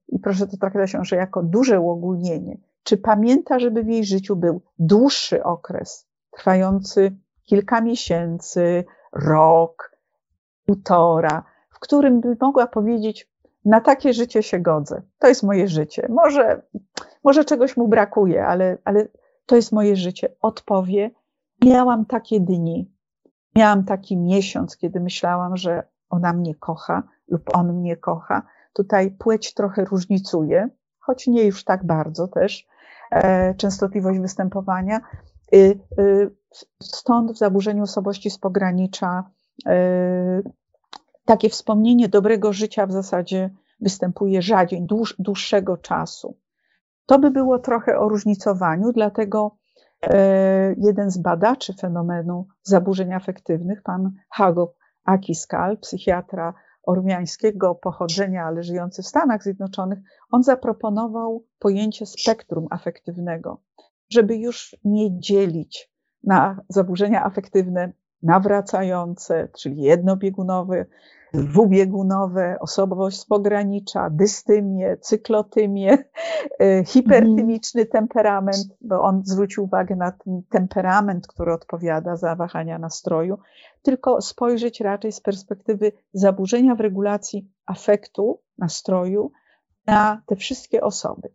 i proszę to traktować że jako duże uogólnienie, czy pamięta, żeby w jej życiu był dłuższy okres, trwający kilka miesięcy, rok, półtora, w którym by mogła powiedzieć, na takie życie się godzę. To jest moje życie. Może, może czegoś mu brakuje, ale, ale to jest moje życie. Odpowie, miałam takie dni, miałam taki miesiąc, kiedy myślałam, że ona mnie kocha lub on mnie kocha. Tutaj płeć trochę różnicuje, choć nie już tak bardzo też, e, częstotliwość występowania. Y, y, stąd w zaburzeniu osobowości z pogranicza e, takie wspomnienie dobrego życia w zasadzie występuje rzadziej, dłuż, dłuższego czasu. To by było trochę o różnicowaniu, dlatego e, jeden z badaczy fenomenu zaburzeń afektywnych, pan Hago Akiskal, psychiatra ormiańskiego pochodzenia, ale żyjący w Stanach Zjednoczonych, on zaproponował pojęcie spektrum afektywnego, żeby już nie dzielić na zaburzenia afektywne nawracające, czyli jednobiegunowe, dwubiegunowe, osobowość z pogranicza, dystymię, cyklotymię, [LAUGHS] e, hipertymiczny temperament, bo on zwrócił uwagę na ten temperament, który odpowiada za wahania nastroju, tylko spojrzeć raczej z perspektywy zaburzenia w regulacji afektu, nastroju na te wszystkie osoby.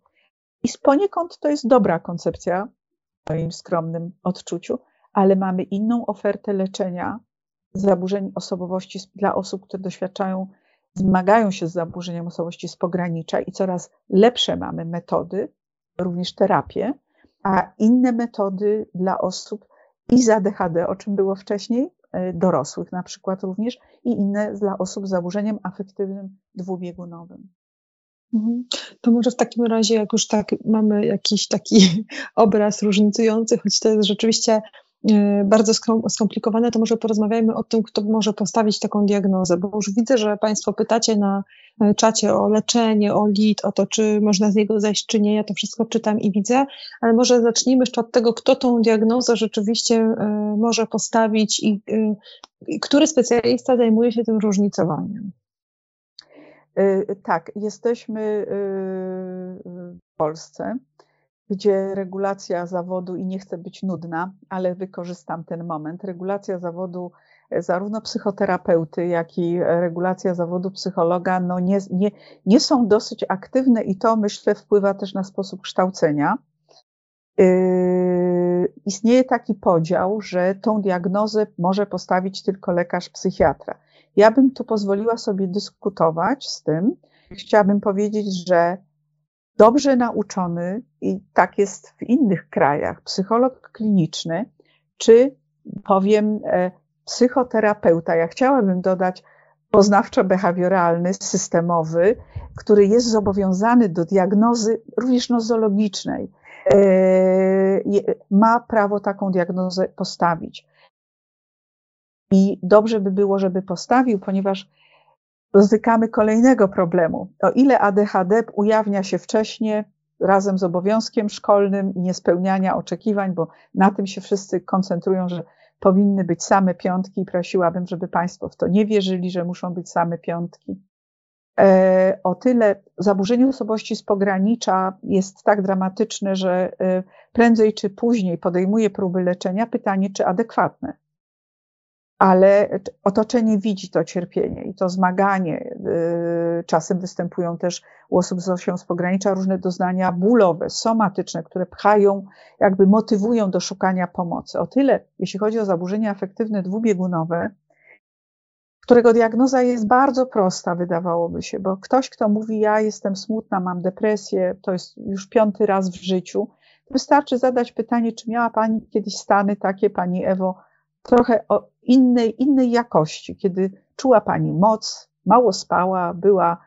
I poniekąd to jest dobra koncepcja, w moim skromnym odczuciu, ale mamy inną ofertę leczenia zaburzeń osobowości dla osób, które doświadczają, zmagają się z zaburzeniem osobowości z pogranicza i coraz lepsze mamy metody, również terapię, a inne metody dla osób i z ADHD, o czym było wcześniej, e, dorosłych na przykład również, i inne dla osób z zaburzeniem afektywnym dwubiegunowym. Mhm. To może w takim razie, jak już tak mamy jakiś taki [LAUGHS] obraz różnicujący, choć to jest rzeczywiście bardzo skomplikowane, to może porozmawiajmy o tym, kto może postawić taką diagnozę, bo już widzę, że Państwo pytacie na e, czacie o leczenie, o LID, o to, czy można z niego zejść, czy nie. Ja to wszystko czytam i widzę, ale może zacznijmy jeszcze od tego, kto tą diagnozę rzeczywiście e, może postawić i, i który specjalista zajmuje się tym różnicowaniem. Tak, jesteśmy w Polsce, gdzie regulacja zawodu, i nie chcę być nudna, ale wykorzystam ten moment, regulacja zawodu zarówno psychoterapeuty, jak i regulacja zawodu psychologa no nie, nie, nie są dosyć aktywne i to myślę wpływa też na sposób kształcenia. Yy, istnieje taki podział, że tą diagnozę może postawić tylko lekarz psychiatra. Ja bym tu pozwoliła sobie dyskutować z tym. Chciałabym powiedzieć, że dobrze nauczony, i tak jest w innych krajach, psycholog kliniczny, czy powiem e, psychoterapeuta, ja chciałabym dodać poznawczo-behawioralny, systemowy, który jest zobowiązany do diagnozy również nozologicznej, e, ma prawo taką diagnozę postawić. I dobrze by było, żeby postawił, ponieważ dotykamy kolejnego problemu. O ile ADHD ujawnia się wcześniej, razem z obowiązkiem szkolnym i niespełniania oczekiwań, bo na tym się wszyscy koncentrują, że powinny być same piątki i prosiłabym, żeby Państwo w to nie wierzyli, że muszą być same piątki. E, o tyle zaburzenie osobowości z pogranicza jest tak dramatyczne, że e, prędzej czy później podejmuje próby leczenia. Pytanie, czy adekwatne ale otoczenie widzi to cierpienie i to zmaganie. Y, czasem występują też u osób z osią z pogranicza różne doznania bólowe, somatyczne, które pchają, jakby motywują do szukania pomocy. O tyle, jeśli chodzi o zaburzenia afektywne dwubiegunowe, którego diagnoza jest bardzo prosta, wydawałoby się, bo ktoś, kto mówi, ja jestem smutna, mam depresję, to jest już piąty raz w życiu, wystarczy zadać pytanie, czy miała Pani kiedyś stany takie, Pani Ewo, trochę innej, innej jakości, kiedy czuła Pani moc, mało spała, była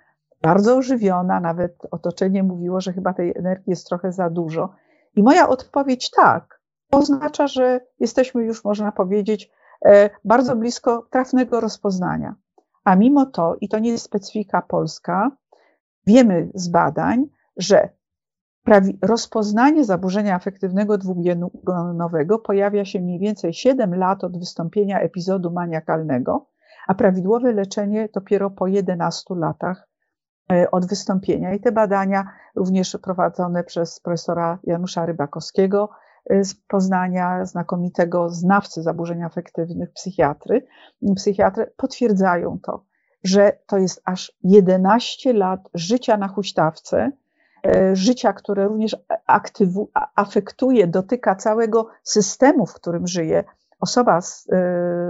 bardzo ożywiona, nawet otoczenie mówiło, że chyba tej energii jest trochę za dużo. I moja odpowiedź tak, oznacza, że jesteśmy już, można powiedzieć, e, bardzo blisko trafnego rozpoznania. A mimo to, i to nie jest specyfika polska, wiemy z badań, że rozpoznanie zaburzenia afektywnego dwubiegunowego pojawia się mniej więcej 7 lat od wystąpienia epizodu maniakalnego, a prawidłowe leczenie dopiero po 11 latach e, od wystąpienia. I te badania, również prowadzone przez profesora Janusza Rybakowskiego e, z Poznania, znakomitego znawcy zaburzeń afektywnych, psychiatry, psychiatry, potwierdzają to, że to jest aż 11 lat życia na huśtawce, życia, które również aktywu, afektuje, dotyka całego systemu, w którym żyje osoba z e,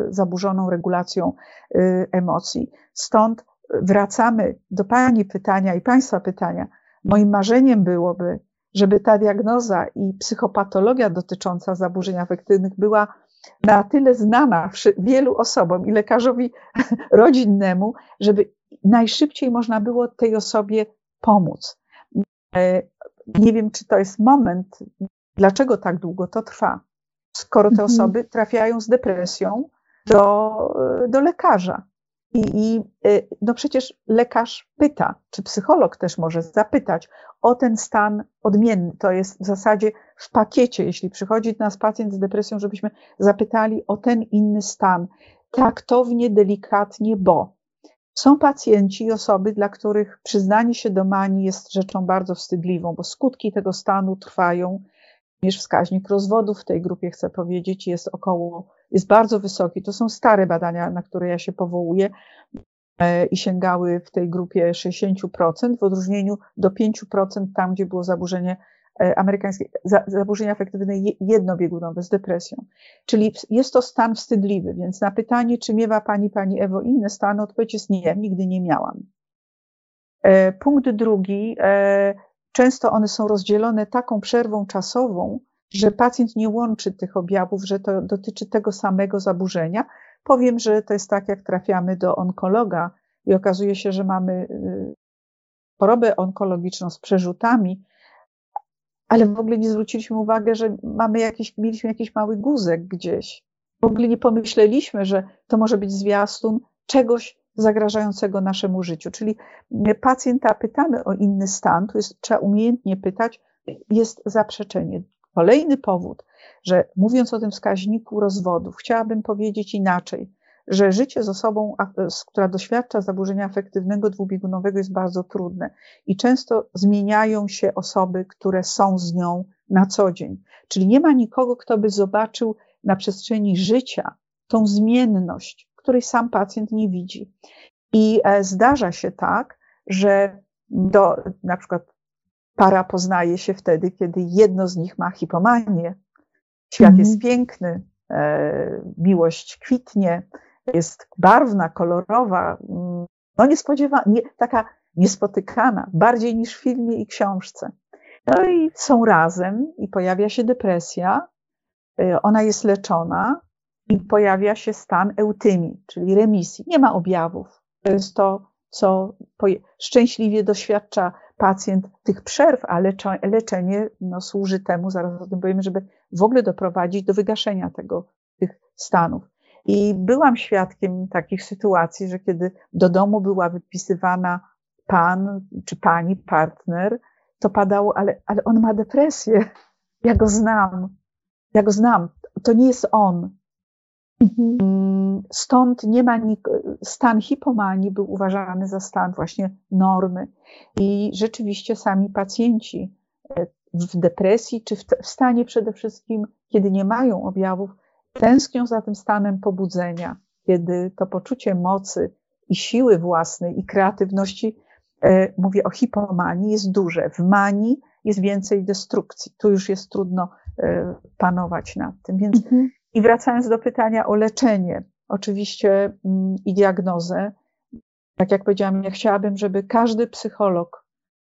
zaburzoną regulacją e, emocji. Stąd wracamy do Pani pytania i Państwa pytania. Moim marzeniem byłoby, żeby ta diagnoza i psychopatologia dotycząca zaburzeń afektywnych była na tyle znana wielu osobom i lekarzowi [LAUGHS] rodzinnemu, żeby najszybciej można było tej osobie pomóc. E, nie wiem, czy to jest moment, dlaczego tak długo to trwa, skoro te mhm. osoby trafiają z depresją do, do lekarza. I, I, e, no przecież lekarz pyta, czy psycholog też może zapytać o ten stan odmienny. To jest w zasadzie w pakiecie, jeśli przychodzi do nas pacjent z depresją, żebyśmy zapytali o ten inny stan, taktownie, delikatnie, bo są pacjenci i osoby, dla których przyznanie się do manii jest rzeczą bardzo wstydliwą, bo skutki tego stanu trwają. Również wskaźnik rozwodów w tej grupie, chcę powiedzieć, jest około, jest bardzo wysoki. To są stare badania, na które ja się powołuję e, i sięgały w tej grupie 60%, w odróżnieniu do 5% tam, gdzie było zaburzenie E, amerykańskie zaburzenia afektywne jednobiegunowe z depresją. Czyli jest to stan wstydliwy, więc na pytanie, czy miewa Pani, Pani Ewo inne stany, odpowiedź jest nie, nigdy nie miałam. E, punkt drugi, e, często one są rozdzielone taką przerwą czasową, że pacjent nie łączy tych objawów, że to dotyczy tego samego zaburzenia. Powiem, że to jest tak, jak trafiamy do onkologa i okazuje się, że mamy y, chorobę onkologiczną z przerzutami, ale w ogóle nie zwróciliśmy uwagi, że mamy jakiś, mieliśmy jakiś mały guzek gdzieś. W ogóle nie pomyśleliśmy, że to może być zwiastun czegoś zagrażającego naszemu życiu. Czyli pacjenta pytamy o inny stan, tu jest, trzeba umiejętnie pytać, jest zaprzeczenie. Kolejny powód, że mówiąc o tym wskaźniku rozwodów, chciałabym powiedzieć inaczej, że życie z osobą, która doświadcza zaburzenia afektywnego dwubiegunowego jest bardzo trudne i często zmieniają się osoby, które są z nią na co dzień. Czyli nie ma nikogo, kto by zobaczył na przestrzeni życia tą zmienność, której sam pacjent nie widzi. I e, zdarza się tak, że do, na przykład para poznaje się wtedy, kiedy jedno z nich ma hipomanię. Świat mhm. jest piękny, e, miłość kwitnie, jest barwna, kolorowa, mm, no niespodziewana, nie, taka niespotykana, bardziej niż w filmie i książce. No i są razem i pojawia się depresja, e, ona jest leczona i pojawia się stan eutymii, czyli remisji. Nie ma objawów. To jest to, co szczęśliwie doświadcza pacjent tych przerw, a leczenie no, służy temu, zaraz o tym powiemy, żeby w ogóle doprowadzić do wygaszenia tego, tych stanów. I byłam świadkiem takich sytuacji, że kiedy do domu była wypisywana pan czy pani, partner, to padało, ale, ale on ma depresję. Ja go znam. Ja go znam. To nie jest on. Mhm. Stąd nie ma stan hipomanii był uważany za stan właśnie normy. I rzeczywiście sami pacjenci e, w depresji, czy w, w stanie przede wszystkim, kiedy nie mają objawów, tęsknią za tym stanem pobudzenia, kiedy to poczucie mocy i siły własnej i kreatywności, e, mówię o hipomanii, jest duże. W manii jest więcej destrukcji. Tu już jest trudno e, panować nad tym. Więc mhm. I wracając do pytania o leczenie, oczywiście mm, i diagnozę, tak jak powiedziałam, ja chciałabym, żeby każdy psycholog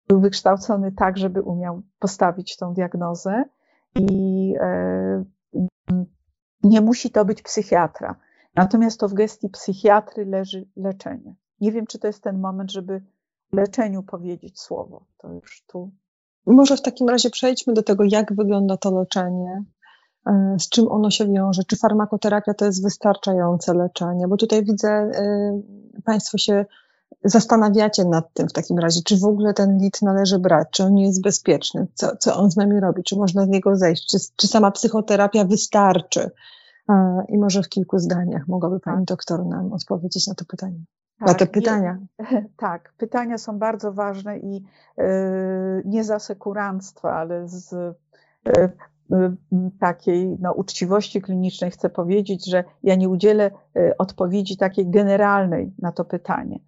był wykształcony tak, żeby umiał postawić tą diagnozę i e, nie musi to być psychiatra. Natomiast to w gestii psychiatry leży leczenie. Nie wiem, czy to jest ten moment, żeby leczeniu powiedzieć słowo. To już tu. Może w takim razie przejdźmy do tego, jak wygląda to leczenie. E, z czym ono się wiąże, czy farmakoterapia to jest wystarczające leczenie, bo tutaj widzę, e, Państwo się zastanawiacie nad tym w takim razie, czy w ogóle ten lit należy brać, czy on nie jest bezpieczny, co, co on z nami robi, czy można z niego zejść, czy, czy sama psychoterapia wystarczy. I może w kilku zdaniach mogłaby Pani doktor nam odpowiedzieć na to pytanie. Tak, na te pytania. Nie, [LAUGHS] tak, pytania są bardzo ważne i yy, nie z asekuranstwa, ale z yy, takiej no, uczciwości klinicznej chcę powiedzieć, że ja nie udzielę y, odpowiedzi takiej generalnej na to pytanie.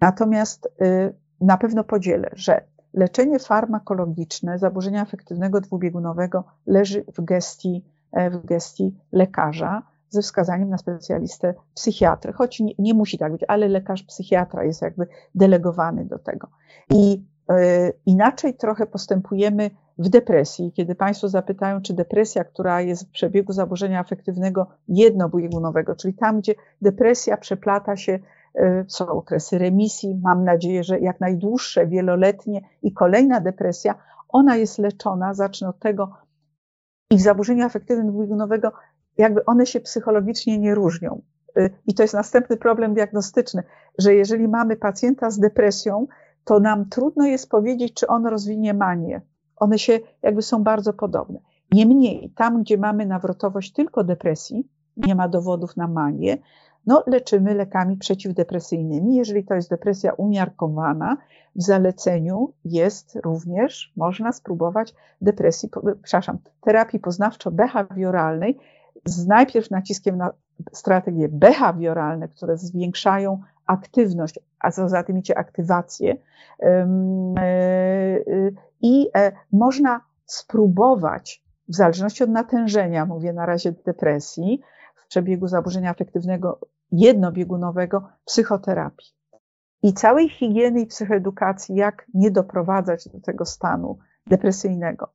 Natomiast y, na pewno podzielę, że leczenie farmakologiczne zaburzenia afektywnego dwubiegunowego leży w gestii, e, w gestii lekarza ze wskazaniem na specjalistę psychiatrę, choć nie, nie musi tak być, ale lekarz psychiatra jest jakby delegowany do tego. I y, inaczej trochę postępujemy w depresji, kiedy Państwo zapytają, czy depresja, która jest w przebiegu zaburzenia afektywnego jednobiegunowego, czyli tam, gdzie depresja przeplata się, e, są okresy remisji, mam nadzieję, że jak najdłuższe, wieloletnie i kolejna depresja, ona jest leczona, zacznę od tego, i w zaburzeniu afektywnym dwubiegunowego jakby one się psychologicznie nie różnią. E, I to jest następny problem diagnostyczny, że jeżeli mamy pacjenta z depresją, to nam trudno jest powiedzieć, czy on rozwinie manię, one się jakby są bardzo podobne. Niemniej, tam, gdzie mamy nawrotowość tylko depresji, nie ma dowodów na manię, no leczymy lekami przeciwdepresyjnymi. Jeżeli to jest depresja umiarkowana, w zaleceniu jest również, można spróbować depresji, przepraszam, terapii poznawczo-behawioralnej z najpierw naciskiem na strategie behawioralne, które zwiększają aktywność, a co za tym idzie aktywację. E, I e, można spróbować, w zależności od natężenia, mówię na razie depresji, przebiegu zaburzenia afektywnego jednobiegunowego, psychoterapii. I całej higieny i psychoedukacji, jak nie doprowadzać do tego stanu depresyjnego.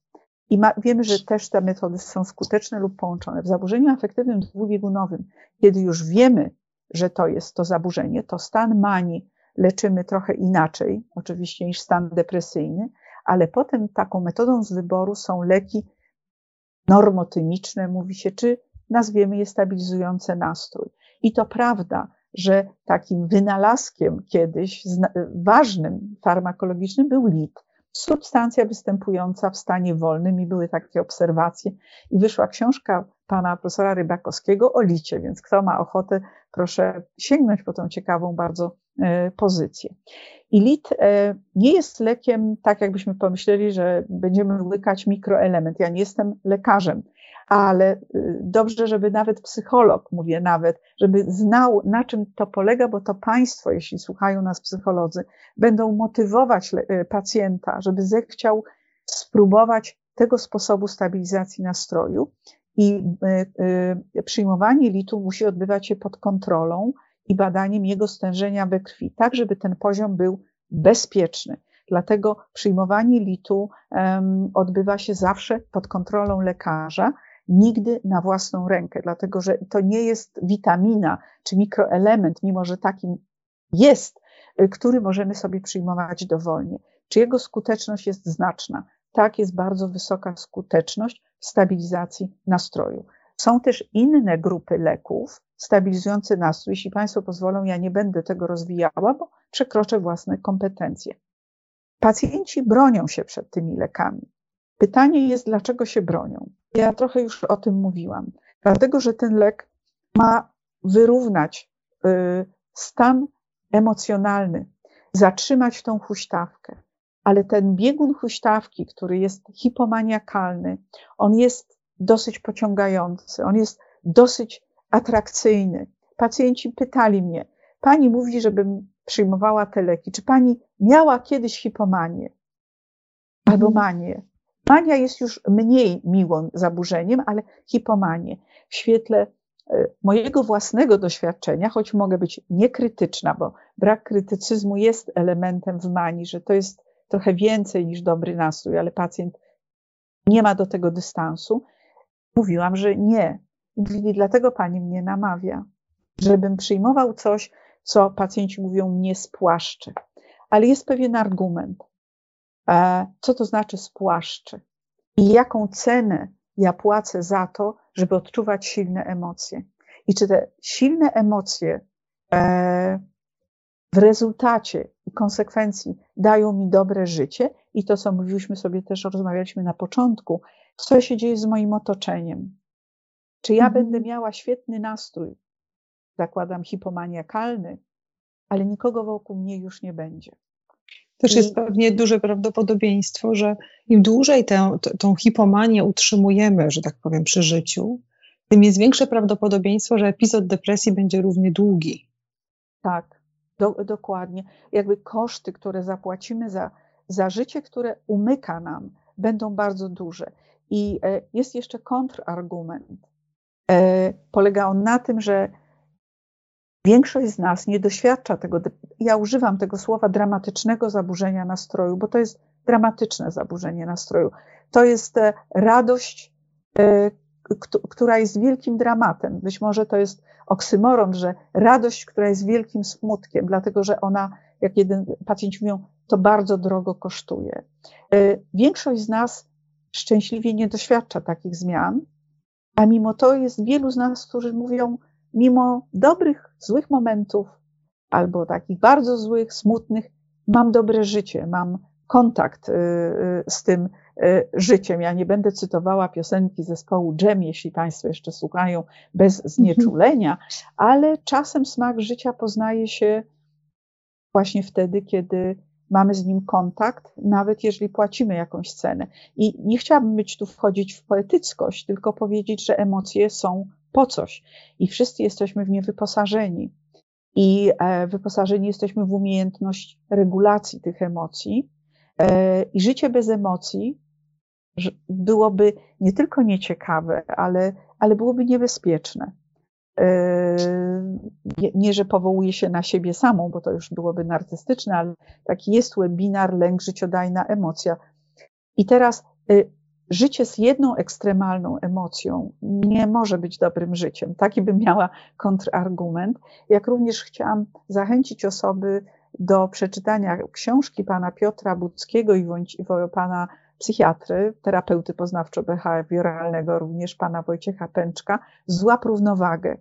I ma, wiemy, że też te metody są skuteczne lub połączone. W zaburzeniu afektywnym dwubiegunowym, kiedy już wiemy, że to jest to zaburzenie, to stan manii leczymy trochę inaczej, oczywiście, niż stan depresyjny, ale potem taką metodą z wyboru są leki normotymiczne, mówi się, czy nazwiemy je stabilizujące nastrój. I to prawda, że takim wynalazkiem kiedyś ważnym farmakologicznym był lit. Substancja występująca w stanie wolnym i były takie obserwacje. I wyszła książka pana profesora Rybakowskiego o licie, więc kto ma ochotę, proszę sięgnąć po tą ciekawą bardzo e, pozycję. I lit e, nie jest lekiem, tak jakbyśmy pomyśleli, że będziemy łykać mikroelement. Ja nie jestem lekarzem, ale e, dobrze, żeby nawet psycholog, mówię nawet, żeby znał, na czym to polega, bo to państwo, jeśli słuchają nas psycholodzy, będą motywować pacjenta, żeby zechciał spróbować tego sposobu stabilizacji nastroju. I y, y, przyjmowanie litu musi odbywać się pod kontrolą i badaniem jego stężenia we krwi, tak żeby ten poziom był bezpieczny. Dlatego przyjmowanie litu um, odbywa się zawsze pod kontrolą lekarza, nigdy na własną rękę, dlatego że to nie jest witamina czy mikroelement, mimo że takim jest, y, który możemy sobie przyjmować dowolnie. Czy jego skuteczność jest znaczna? Tak, jest bardzo wysoka skuteczność w stabilizacji nastroju. Są też inne grupy leków stabilizujące nastrój. Jeśli Państwo pozwolą, ja nie będę tego rozwijała, bo przekroczę własne kompetencje. Pacjenci bronią się przed tymi lekami. Pytanie jest, dlaczego się bronią? Ja trochę już o tym mówiłam. Dlatego, że ten lek ma wyrównać y, stan emocjonalny, zatrzymać tą huśtawkę ale ten biegun huśtawki, który jest hipomaniakalny, on jest dosyć pociągający, on jest dosyć atrakcyjny. Pacjenci pytali mnie, pani mówi, żebym przyjmowała te leki, czy pani miała kiedyś hipomanię albo mhm. manię? Mania jest już mniej miłym zaburzeniem, ale hipomanię. W świetle e, mojego własnego doświadczenia, choć mogę być niekrytyczna, bo brak krytycyzmu jest elementem w manii, że to jest trochę więcej niż dobry nastrój, ale pacjent nie ma do tego dystansu. Mówiłam, że nie. I dlatego pani mnie namawia, żebym przyjmował coś, co pacjenci mówią mnie spłaszczy. Ale jest pewien argument. E, co to znaczy spłaszczy? I jaką cenę ja płacę za to, żeby odczuwać silne emocje? I czy te silne emocje e, w rezultacie i konsekwencji dają mi dobre życie i to, co mówiliśmy sobie też, rozmawialiśmy na początku, co się dzieje z moim otoczeniem. Czy ja mhm. będę miała świetny nastrój, zakładam hipomaniakalny, ale nikogo wokół mnie już nie będzie. Też I... jest pewnie duże prawdopodobieństwo, że im dłużej tę, tą hipomanię utrzymujemy, że tak powiem, przy życiu, tym jest większe prawdopodobieństwo, że epizod depresji będzie równie długi. Tak, do, dokładnie. Jakby koszty, które zapłacimy za, za życie, które umyka nam, będą bardzo duże. I e, jest jeszcze kontrargument. E, polega on na tym, że większość z nas nie doświadcza tego, ja używam tego słowa dramatycznego zaburzenia nastroju, bo to jest dramatyczne zaburzenie nastroju. To jest e, radość, która jest wielkim dramatem. Być może to jest oksymoron, że radość, która jest wielkim smutkiem, dlatego że ona, jak jeden pacjenci mówią, to bardzo drogo kosztuje. E, większość z nas szczęśliwie nie doświadcza takich zmian, a mimo to jest wielu z nas, którzy mówią, mimo dobrych, złych momentów, albo takich bardzo złych, smutnych, mam dobre życie, mam kontakt y, y, z tym y, życiem. Ja nie będę cytowała piosenki zespołu Dżem, jeśli Państwo jeszcze słuchają, bez znieczulenia, ale czasem smak życia poznaje się właśnie wtedy, kiedy mamy z nim kontakt, nawet jeżeli płacimy jakąś cenę. I nie chciałabym być tu wchodzić w poetyckość, tylko powiedzieć, że emocje są po coś i wszyscy jesteśmy w nie wyposażeni. I e, wyposażeni jesteśmy w umiejętność regulacji tych emocji, E, I życie bez emocji byłoby nie tylko nieciekawe, ale, ale byłoby niebezpieczne. E, nie, że powołuje się na siebie samą, bo to już byłoby narcystyczne, ale taki jest webinar Lęk, życiodajna emocja. I teraz życie z jedną ekstremalną emocją nie może być dobrym życiem. Taki bym miała kontrargument. Jak również chciałam zachęcić osoby do przeczytania książki pana Piotra Budzkiego i pana psychiatry, terapeuty poznawczo-behawioralnego, również pana Wojciecha Pęczka, Złap równowagę.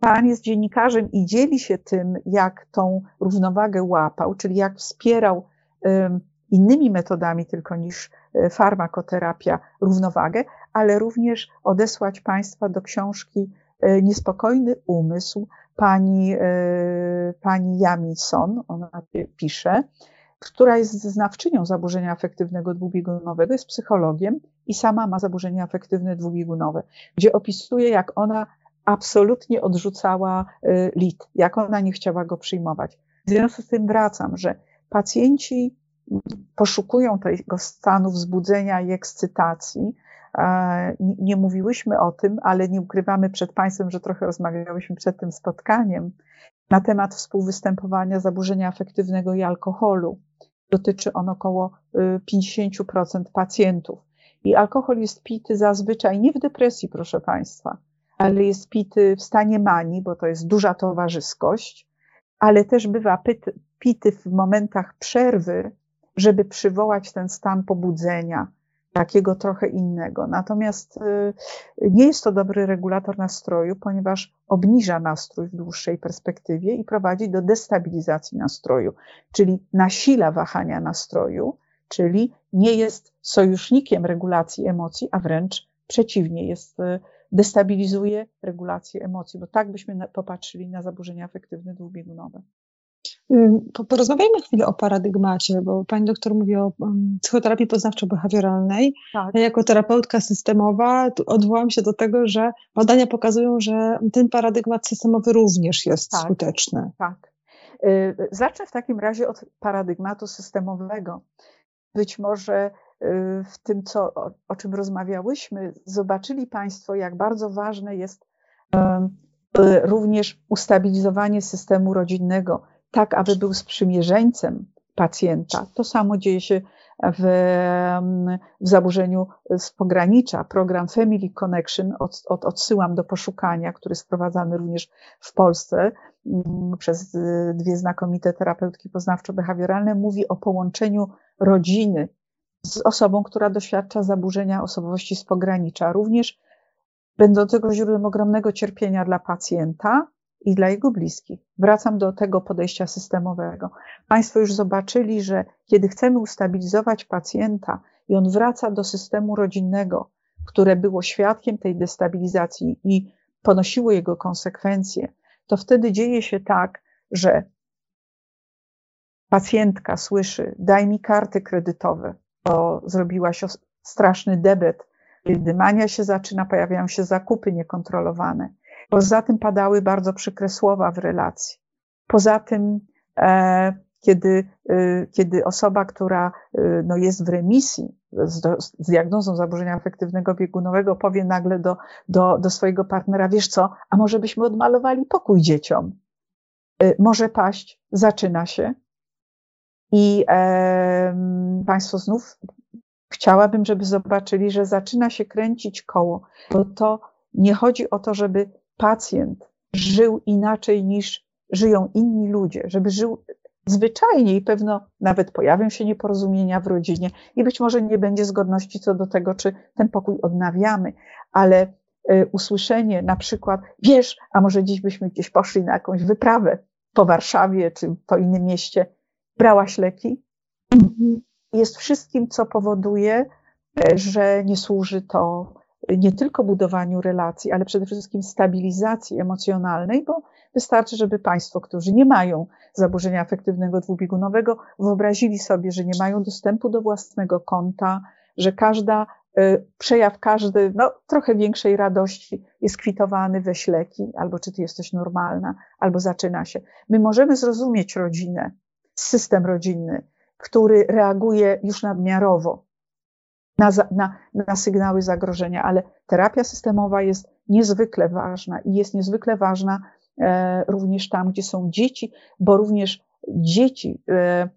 Pan jest dziennikarzem i dzieli się tym, jak tą równowagę łapał, czyli jak wspierał innymi metodami tylko niż e, farmakoterapia równowagę, ale również odesłać Państwa do książki e, Niespokojny umysł pani, e, pani Jamison, ona pisze, która jest znawczynią zaburzenia afektywnego dwubiegunowego, jest psychologiem i sama ma zaburzenie afektywne dwubiegunowe, gdzie opisuje, jak ona absolutnie odrzucała lit, jak ona nie chciała go przyjmować. W związku z tym wracam, że pacjenci poszukują tego stanu wzbudzenia i ekscytacji. Nie mówiłyśmy o tym, ale nie ukrywamy przed Państwem, że trochę rozmawiałyśmy przed tym spotkaniem na temat współwystępowania zaburzenia afektywnego i alkoholu. Dotyczy on około 50% y, pacjentów. I alkohol jest pity zazwyczaj nie w depresji, proszę Państwa, ale jest pity w stanie manii, bo to jest duża towarzyskość, ale też bywa pity w momentach przerwy, żeby przywołać ten stan pobudzenia, takiego trochę innego. Natomiast y, nie jest to dobry regulator nastroju, ponieważ obniża nastrój w dłuższej perspektywie i prowadzi do destabilizacji nastroju, czyli nasila wahania nastroju, czyli nie jest sojusznikiem regulacji emocji, a wręcz przeciwnie, jest, y, destabilizuje regulację emocji, bo tak byśmy popatrzyli na zaburzenia afektywne dwubiegunowe. Porozmawiajmy chwilę o paradygmacie, bo pani doktor mówi o psychoterapii poznawczo-behawioralnej. Tak. Ja jako terapeutka systemowa odwołam się do tego, że badania pokazują, że ten paradygmat systemowy również jest tak. skuteczny. Tak. Y, zacznę w takim razie od paradygmatu systemowego. Być może y, w tym, co, o, o czym rozmawiałyśmy, zobaczyli Państwo, jak bardzo ważne jest y, również ustabilizowanie systemu rodzinnego tak aby był sprzymierzeńcem pacjenta. To samo dzieje się w, w zaburzeniu z pogranicza. Program Family Connection od, od, odsyłam do poszukania, który jest wprowadzany również w Polsce mm, przez dwie znakomite terapeutki poznawczo-behawioralne, mówi o połączeniu rodziny z osobą, która doświadcza zaburzenia osobowości z pogranicza, również będącego źródłem ogromnego cierpienia dla pacjenta, i dla jego bliskich. Wracam do tego podejścia systemowego. Państwo już zobaczyli, że kiedy chcemy ustabilizować pacjenta i on wraca do systemu rodzinnego, które było świadkiem tej destabilizacji i ponosiło jego konsekwencje, to wtedy dzieje się tak, że pacjentka słyszy: Daj mi karty kredytowe, bo zrobiłaś straszny debet. Kiedy mania się zaczyna, pojawiają się zakupy niekontrolowane. Poza tym padały bardzo przykre słowa w relacji. Poza tym, e, kiedy, e, kiedy osoba, która e, no, jest w remisji z, z diagnozą zaburzenia afektywnego biegunowego, powie nagle do, do, do swojego partnera, wiesz co, a może byśmy odmalowali pokój dzieciom? Może paść, zaczyna się. I e, Państwo znów chciałabym, żeby zobaczyli, że zaczyna się kręcić koło, bo to nie chodzi o to, żeby pacjent żył inaczej niż żyją inni ludzie, żeby żył zwyczajnie i pewno nawet pojawią się nieporozumienia w rodzinie i być może nie będzie zgodności co do tego, czy ten pokój odnawiamy, ale y, usłyszenie na przykład, wiesz, a może dziś byśmy gdzieś poszli na jakąś wyprawę po Warszawie czy po innym mieście, brałaś leki? Jest wszystkim, co powoduje, e, że nie służy to nie tylko budowaniu relacji, ale przede wszystkim stabilizacji emocjonalnej, bo wystarczy, żeby Państwo, którzy nie mają zaburzenia afektywnego dwubiegunowego, wyobrazili sobie, że nie mają dostępu do własnego konta, że każda y, przejaw każdy, no, trochę większej radości jest kwitowany we śleki, albo czy ty jesteś normalna, albo zaczyna się. My możemy zrozumieć rodzinę, system rodzinny, który reaguje już nadmiarowo, na, na, na sygnały zagrożenia, ale terapia systemowa jest niezwykle ważna i jest niezwykle ważna e, również tam, gdzie są dzieci, bo również dzieci e,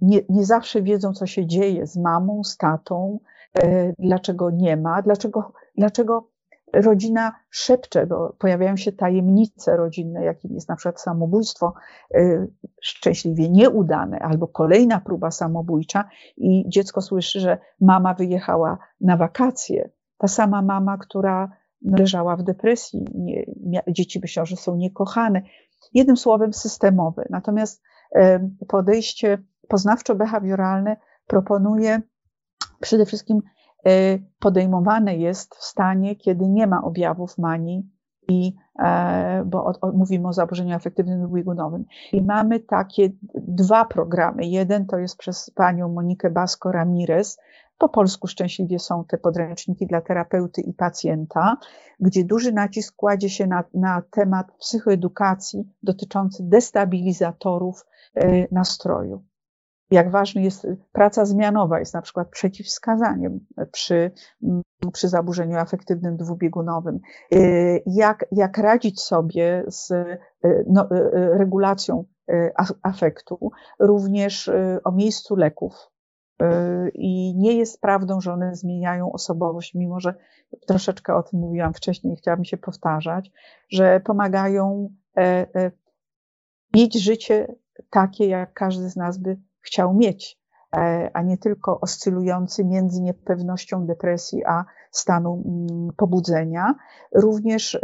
nie, nie zawsze wiedzą, co się dzieje z mamą, z tatą, e, dlaczego nie ma, dlaczego, dlaczego rodzina szepcze, bo pojawiają się tajemnice rodzinne, jakim jest na przykład samobójstwo y, szczęśliwie nieudane albo kolejna próba samobójcza i dziecko słyszy, że mama wyjechała na wakacje. Ta sama mama, która leżała w depresji, nie, dzieci myślą, że są niekochane. Jednym słowem systemowe. Natomiast podejście poznawczo-behawioralne proponuje przede wszystkim podejmowane jest w stanie, kiedy nie ma objawów manii i bo o, o, mówimy o zaburzeniu afektywnym dwubiegunowym. I mamy takie dwa programy. Jeden to jest przez panią Monikę Basko Ramirez, po polsku szczęśliwie są te podręczniki dla terapeuty i pacjenta, gdzie duży nacisk kładzie się na, na temat psychoedukacji dotyczący destabilizatorów y, nastroju. Jak ważna jest praca zmianowa, jest na przykład przeciwwskazaniem przy, przy zaburzeniu afektywnym dwubiegunowym. Y, jak, jak radzić sobie z y, no, regulacją afektu, również o miejscu leków i nie jest prawdą, że one zmieniają osobowość, mimo że troszeczkę o tym mówiłam wcześniej chciałabym się powtarzać, że pomagają e, e, mieć życie takie, jak każdy z nas by chciał mieć, e, a nie tylko oscylujący między niepewnością depresji a stanu mm, pobudzenia. Również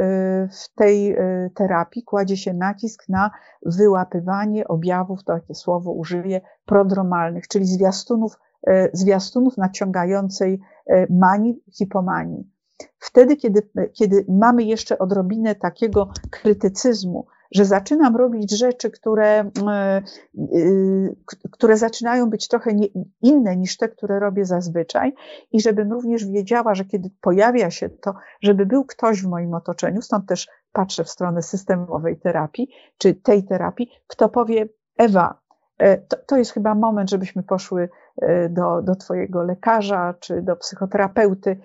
w tej terapii kładzie się nacisk na wyłapywanie objawów, to takie słowo użyję, prodromalnych, czyli zwiastunów E, zwiastunów naciągającej e, manii, hipomanii. Wtedy, kiedy, kiedy mamy jeszcze odrobinę takiego krytycyzmu, że zaczynam robić rzeczy, które, e, które zaczynają być trochę nie, inne niż te, które robię zazwyczaj, i żebym również wiedziała, że kiedy pojawia się to, żeby był ktoś w moim otoczeniu, stąd też patrzę w stronę systemowej terapii, czy tej terapii, kto powie, Ewa, to, to jest chyba moment, żebyśmy poszły E, do, do Twojego lekarza czy do psychoterapeuty.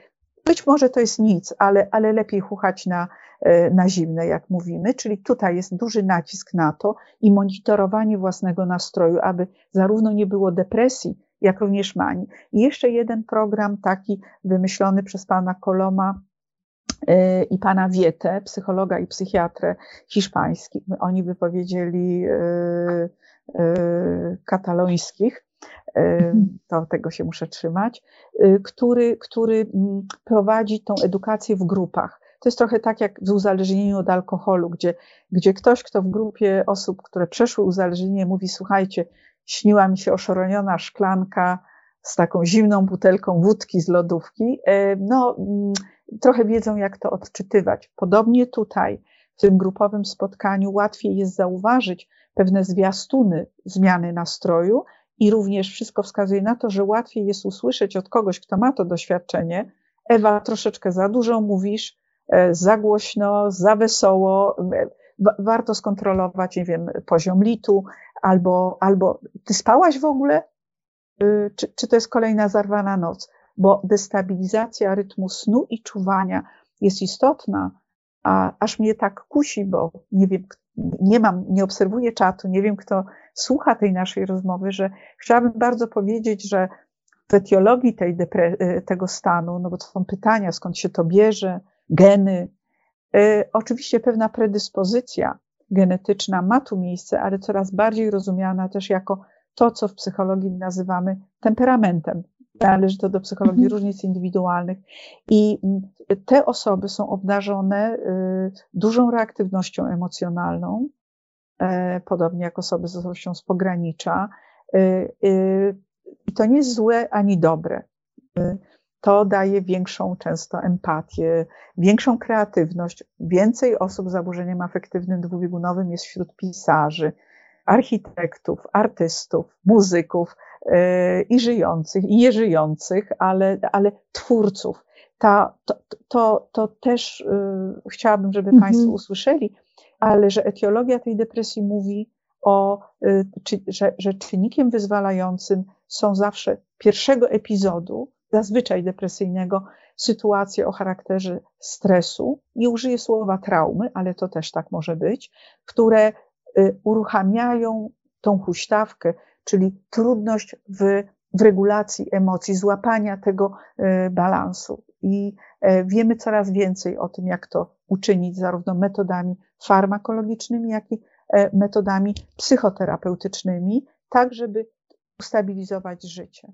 Być może to jest nic, ale, ale lepiej chuchać na, e, na zimne, jak mówimy. Czyli tutaj jest duży nacisk na to i monitorowanie własnego nastroju, aby zarówno nie było depresji, jak również manii. I jeszcze jeden program taki wymyślony przez pana Koloma e, i pana Wietę, psychologa i psychiatrę hiszpańskich. Oni by powiedzieli katalońskich. To tego się muszę trzymać, y, który, który mm, prowadzi tą edukację w grupach. To jest trochę tak jak w uzależnieniu od alkoholu, gdzie, gdzie ktoś, kto w grupie osób, które przeszły uzależnienie, mówi: Słuchajcie, śniła mi się oszoroniona szklanka z taką zimną butelką wódki z lodówki. E, no, mm, trochę wiedzą, jak to odczytywać. Podobnie tutaj, w tym grupowym spotkaniu, łatwiej jest zauważyć pewne zwiastuny zmiany nastroju i również wszystko wskazuje na to, że łatwiej jest usłyszeć od kogoś, kto ma to doświadczenie, Ewa, troszeczkę za dużo mówisz, e, za głośno, za wesoło, e, warto skontrolować, nie wiem, poziom litu, albo, albo ty spałaś w ogóle, y, czy, czy to jest kolejna zarwana noc, bo destabilizacja rytmu snu i czuwania jest istotna, a aż mnie tak kusi, bo nie wiem, nie mam, nie obserwuję czatu, nie wiem, kto słucha tej naszej rozmowy, że chciałabym bardzo powiedzieć, że w etiologii tej y, tego stanu, no bo to są pytania, skąd się to bierze, geny, y, oczywiście pewna predyspozycja genetyczna ma tu miejsce, ale coraz bardziej rozumiana też jako to, co w psychologii nazywamy temperamentem. Należy to do psychologii mhm. różnic indywidualnych. I te osoby są obdarzone y, dużą reaktywnością emocjonalną, E, podobnie jak osoby z osobowością z pogranicza. E, e, I to nie jest złe ani dobre. To daje większą często empatię, większą kreatywność. Więcej osób z zaburzeniem afektywnym dwubiegunowym jest wśród pisarzy, architektów, artystów, muzyków i żyjących, i nieżyjących, ale, ale twórców. Ta, to, to, to też chciałabym, żeby mhm. Państwo usłyszeli, ale że etiologia tej depresji mówi o, y, że, że czynnikiem wyzwalającym są zawsze pierwszego epizodu, zazwyczaj depresyjnego, sytuacje o charakterze stresu. Nie użyję słowa traumy, ale to też tak może być, które y, uruchamiają tą huśtawkę, czyli trudność w, w regulacji emocji, złapania tego y, balansu. I e, wiemy coraz więcej o tym, jak to uczynić, zarówno metodami farmakologicznymi, jak i e, metodami psychoterapeutycznymi, tak żeby ustabilizować życie.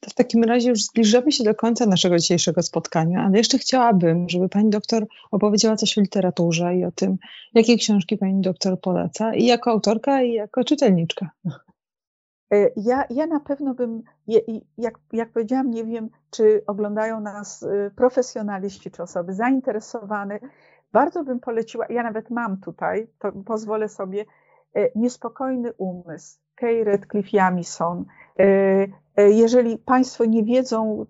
To w takim razie już zbliżamy się do końca naszego dzisiejszego spotkania, ale jeszcze chciałabym, żeby pani doktor opowiedziała coś o literaturze i o tym, jakie książki pani doktor poleca i jako autorka, i jako czytelniczka. E, ja, ja na pewno bym, jak, jak powiedziałam, nie wiem, czy oglądają nas y, profesjonaliści, czy osoby zainteresowane. Bardzo bym poleciła, ja nawet mam tutaj, to pozwolę sobie, e, Niespokojny umysł, Kay Redcliffe Jamison. E, jeżeli Państwo nie wiedzą,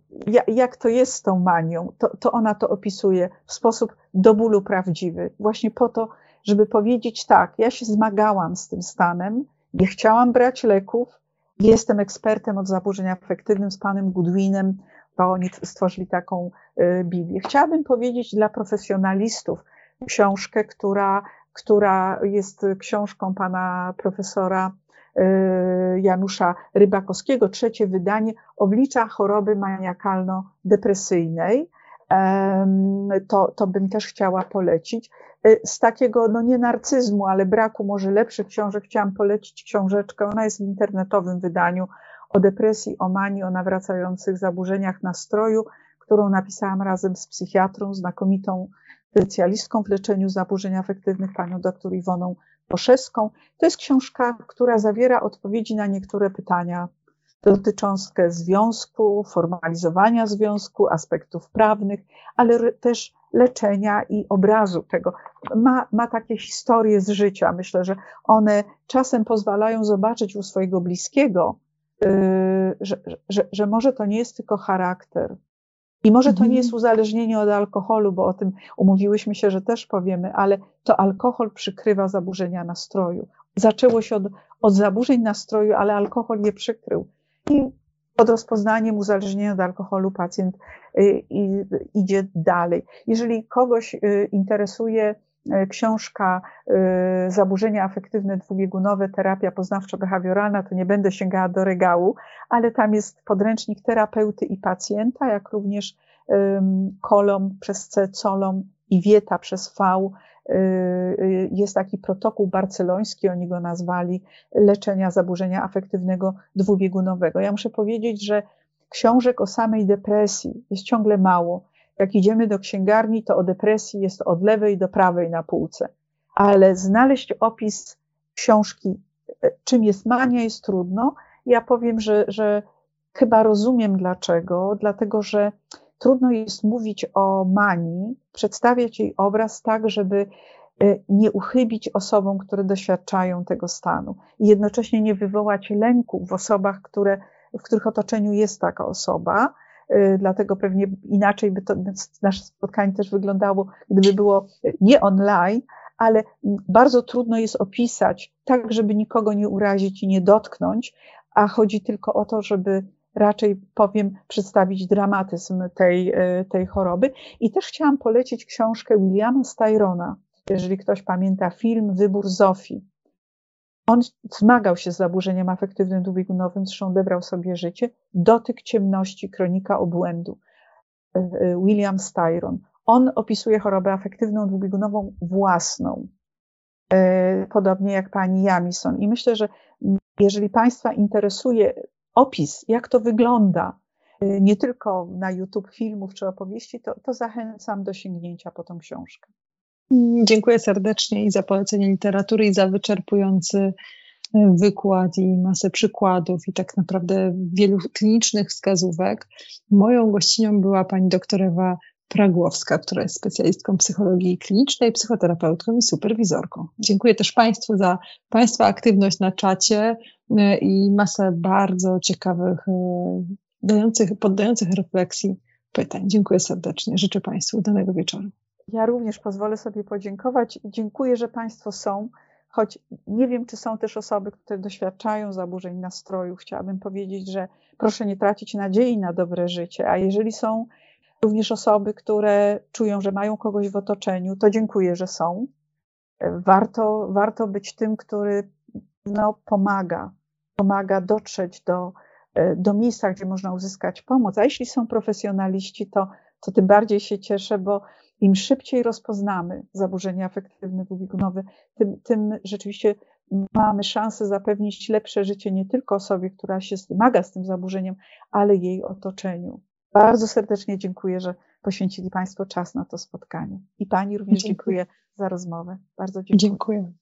jak to jest z tą manią, to, to ona to opisuje w sposób do bólu prawdziwy. Właśnie po to, żeby powiedzieć tak, ja się zmagałam z tym stanem, nie chciałam brać leków, Jestem ekspertem od zaburzeń afektywnych z panem Goodwinem, bo oni stworzyli taką y, Biblię. Chciałabym powiedzieć dla profesjonalistów książkę, która, która jest książką pana profesora Janusza Rybakowskiego, trzecie wydanie, oblicza choroby maniakalno-depresyjnej. To, to bym też chciała polecić. Y, z takiego, no nie narcyzmu, ale braku może lepszych książek, chciałam polecić książeczkę. Ona jest w internetowym wydaniu o depresji, o manii, o nawracających zaburzeniach nastroju, którą napisałam razem z psychiatrą, znakomitą specjalistką w leczeniu zaburzeń afektywnych, panią doktor Iwoną Poszeską. To jest książka, która zawiera odpowiedzi na niektóre pytania dotyczące związku, formalizowania związku, aspektów prawnych, ale też leczenia i obrazu tego. Ma, ma takie historie z życia. Myślę, że one czasem pozwalają zobaczyć u swojego bliskiego, yy, że, że, że może to nie jest tylko charakter. I może to nie jest mhm. uzależnienie od alkoholu, bo o tym umówiłyśmy się, że też powiemy, ale to alkohol przykrywa zaburzenia nastroju. Zaczęło się od, od zaburzeń nastroju, ale alkohol je przykrył. I pod rozpoznaniem uzależnienia od alkoholu pacjent y, idzie dalej. Jeżeli kogoś y, interesuje książka Zaburzenia afektywne dwubiegunowe, terapia poznawczo-behawioralna, to nie będę sięgała do regału, ale tam jest podręcznik terapeuty i pacjenta, jak również kolom przez C, colom i wieta przez V y, jest taki protokół barceloński, oni go nazwali, leczenia zaburzenia afektywnego dwubiegunowego. Ja muszę powiedzieć, że książek o samej depresji jest ciągle mało. Jak idziemy do księgarni, to o depresji jest od lewej do prawej na półce. Ale znaleźć opis książki, e, czym jest mania, jest trudno. Ja powiem, że, że chyba rozumiem dlaczego. Dlatego, że trudno jest mówić o manii, przedstawiać jej obraz tak, żeby e, nie uchybić osobom, które doświadczają tego stanu i jednocześnie nie wywołać lęku w osobach, które, w których otoczeniu jest taka osoba. E, dlatego pewnie inaczej by to nasze spotkanie też wyglądało, gdyby było nie online, ale bardzo trudno jest opisać tak, żeby nikogo nie urazić i nie dotknąć, a chodzi tylko o to, żeby raczej powiem przedstawić dramatyzm tej, e, tej choroby. I też chciałam polecić książkę Williama Styrona, jeżeli ktoś pamięta film Wybór Zofii. On zmagał się z zaburzeniem afektywnym dwubiegunowym, zresztą odebrał sobie życie. Dotyk ciemności, kronika obłędu. E, e, William Styron. On opisuje chorobę afektywną dwubiegunową własną, podobnie jak pani Jamison. I myślę, że jeżeli Państwa interesuje opis, jak to wygląda, nie tylko na YouTube filmów czy opowieści, to, to zachęcam do sięgnięcia po tą książkę. Dziękuję serdecznie i za polecenie literatury, i za wyczerpujący y, wykład i masę przykładów i tak naprawdę wielu klinicznych wskazówek. Moją gościnią była pani doktor Ewa Pragłowska, która jest specjalistką psychologii klinicznej, psychoterapeutką i superwizorką. Dziękuję też Państwu za Państwa aktywność na czacie e, i masę bardzo ciekawych, e, dających, poddających refleksji pytań. Dziękuję serdecznie. Życzę Państwu udanego wieczoru. Ja również pozwolę sobie podziękować. Dziękuję, że Państwo są, choć nie wiem, czy są też osoby, które doświadczają zaburzeń nastroju. Chciałabym powiedzieć, że proszę nie tracić nadziei na dobre życie, a jeżeli są również osoby, które czują, że mają kogoś w otoczeniu, to dziękuję, że są. Warto, warto być tym, który no, pomaga, pomaga dotrzeć do, do miejsca, gdzie można uzyskać pomoc. A jeśli są profesjonaliści, to, to tym bardziej się cieszę, bo im szybciej rozpoznamy zaburzenia afektywne dwubiegunowe, tym, tym rzeczywiście mamy szansę zapewnić lepsze życie nie tylko osobie, która się zmaga z tym zaburzeniem, ale jej otoczeniu. Bardzo serdecznie dziękuję, że poświęcili Państwo czas na to spotkanie. I Pani również dziękuję, dziękuję za rozmowę. Bardzo dziękuję. Dziękuję.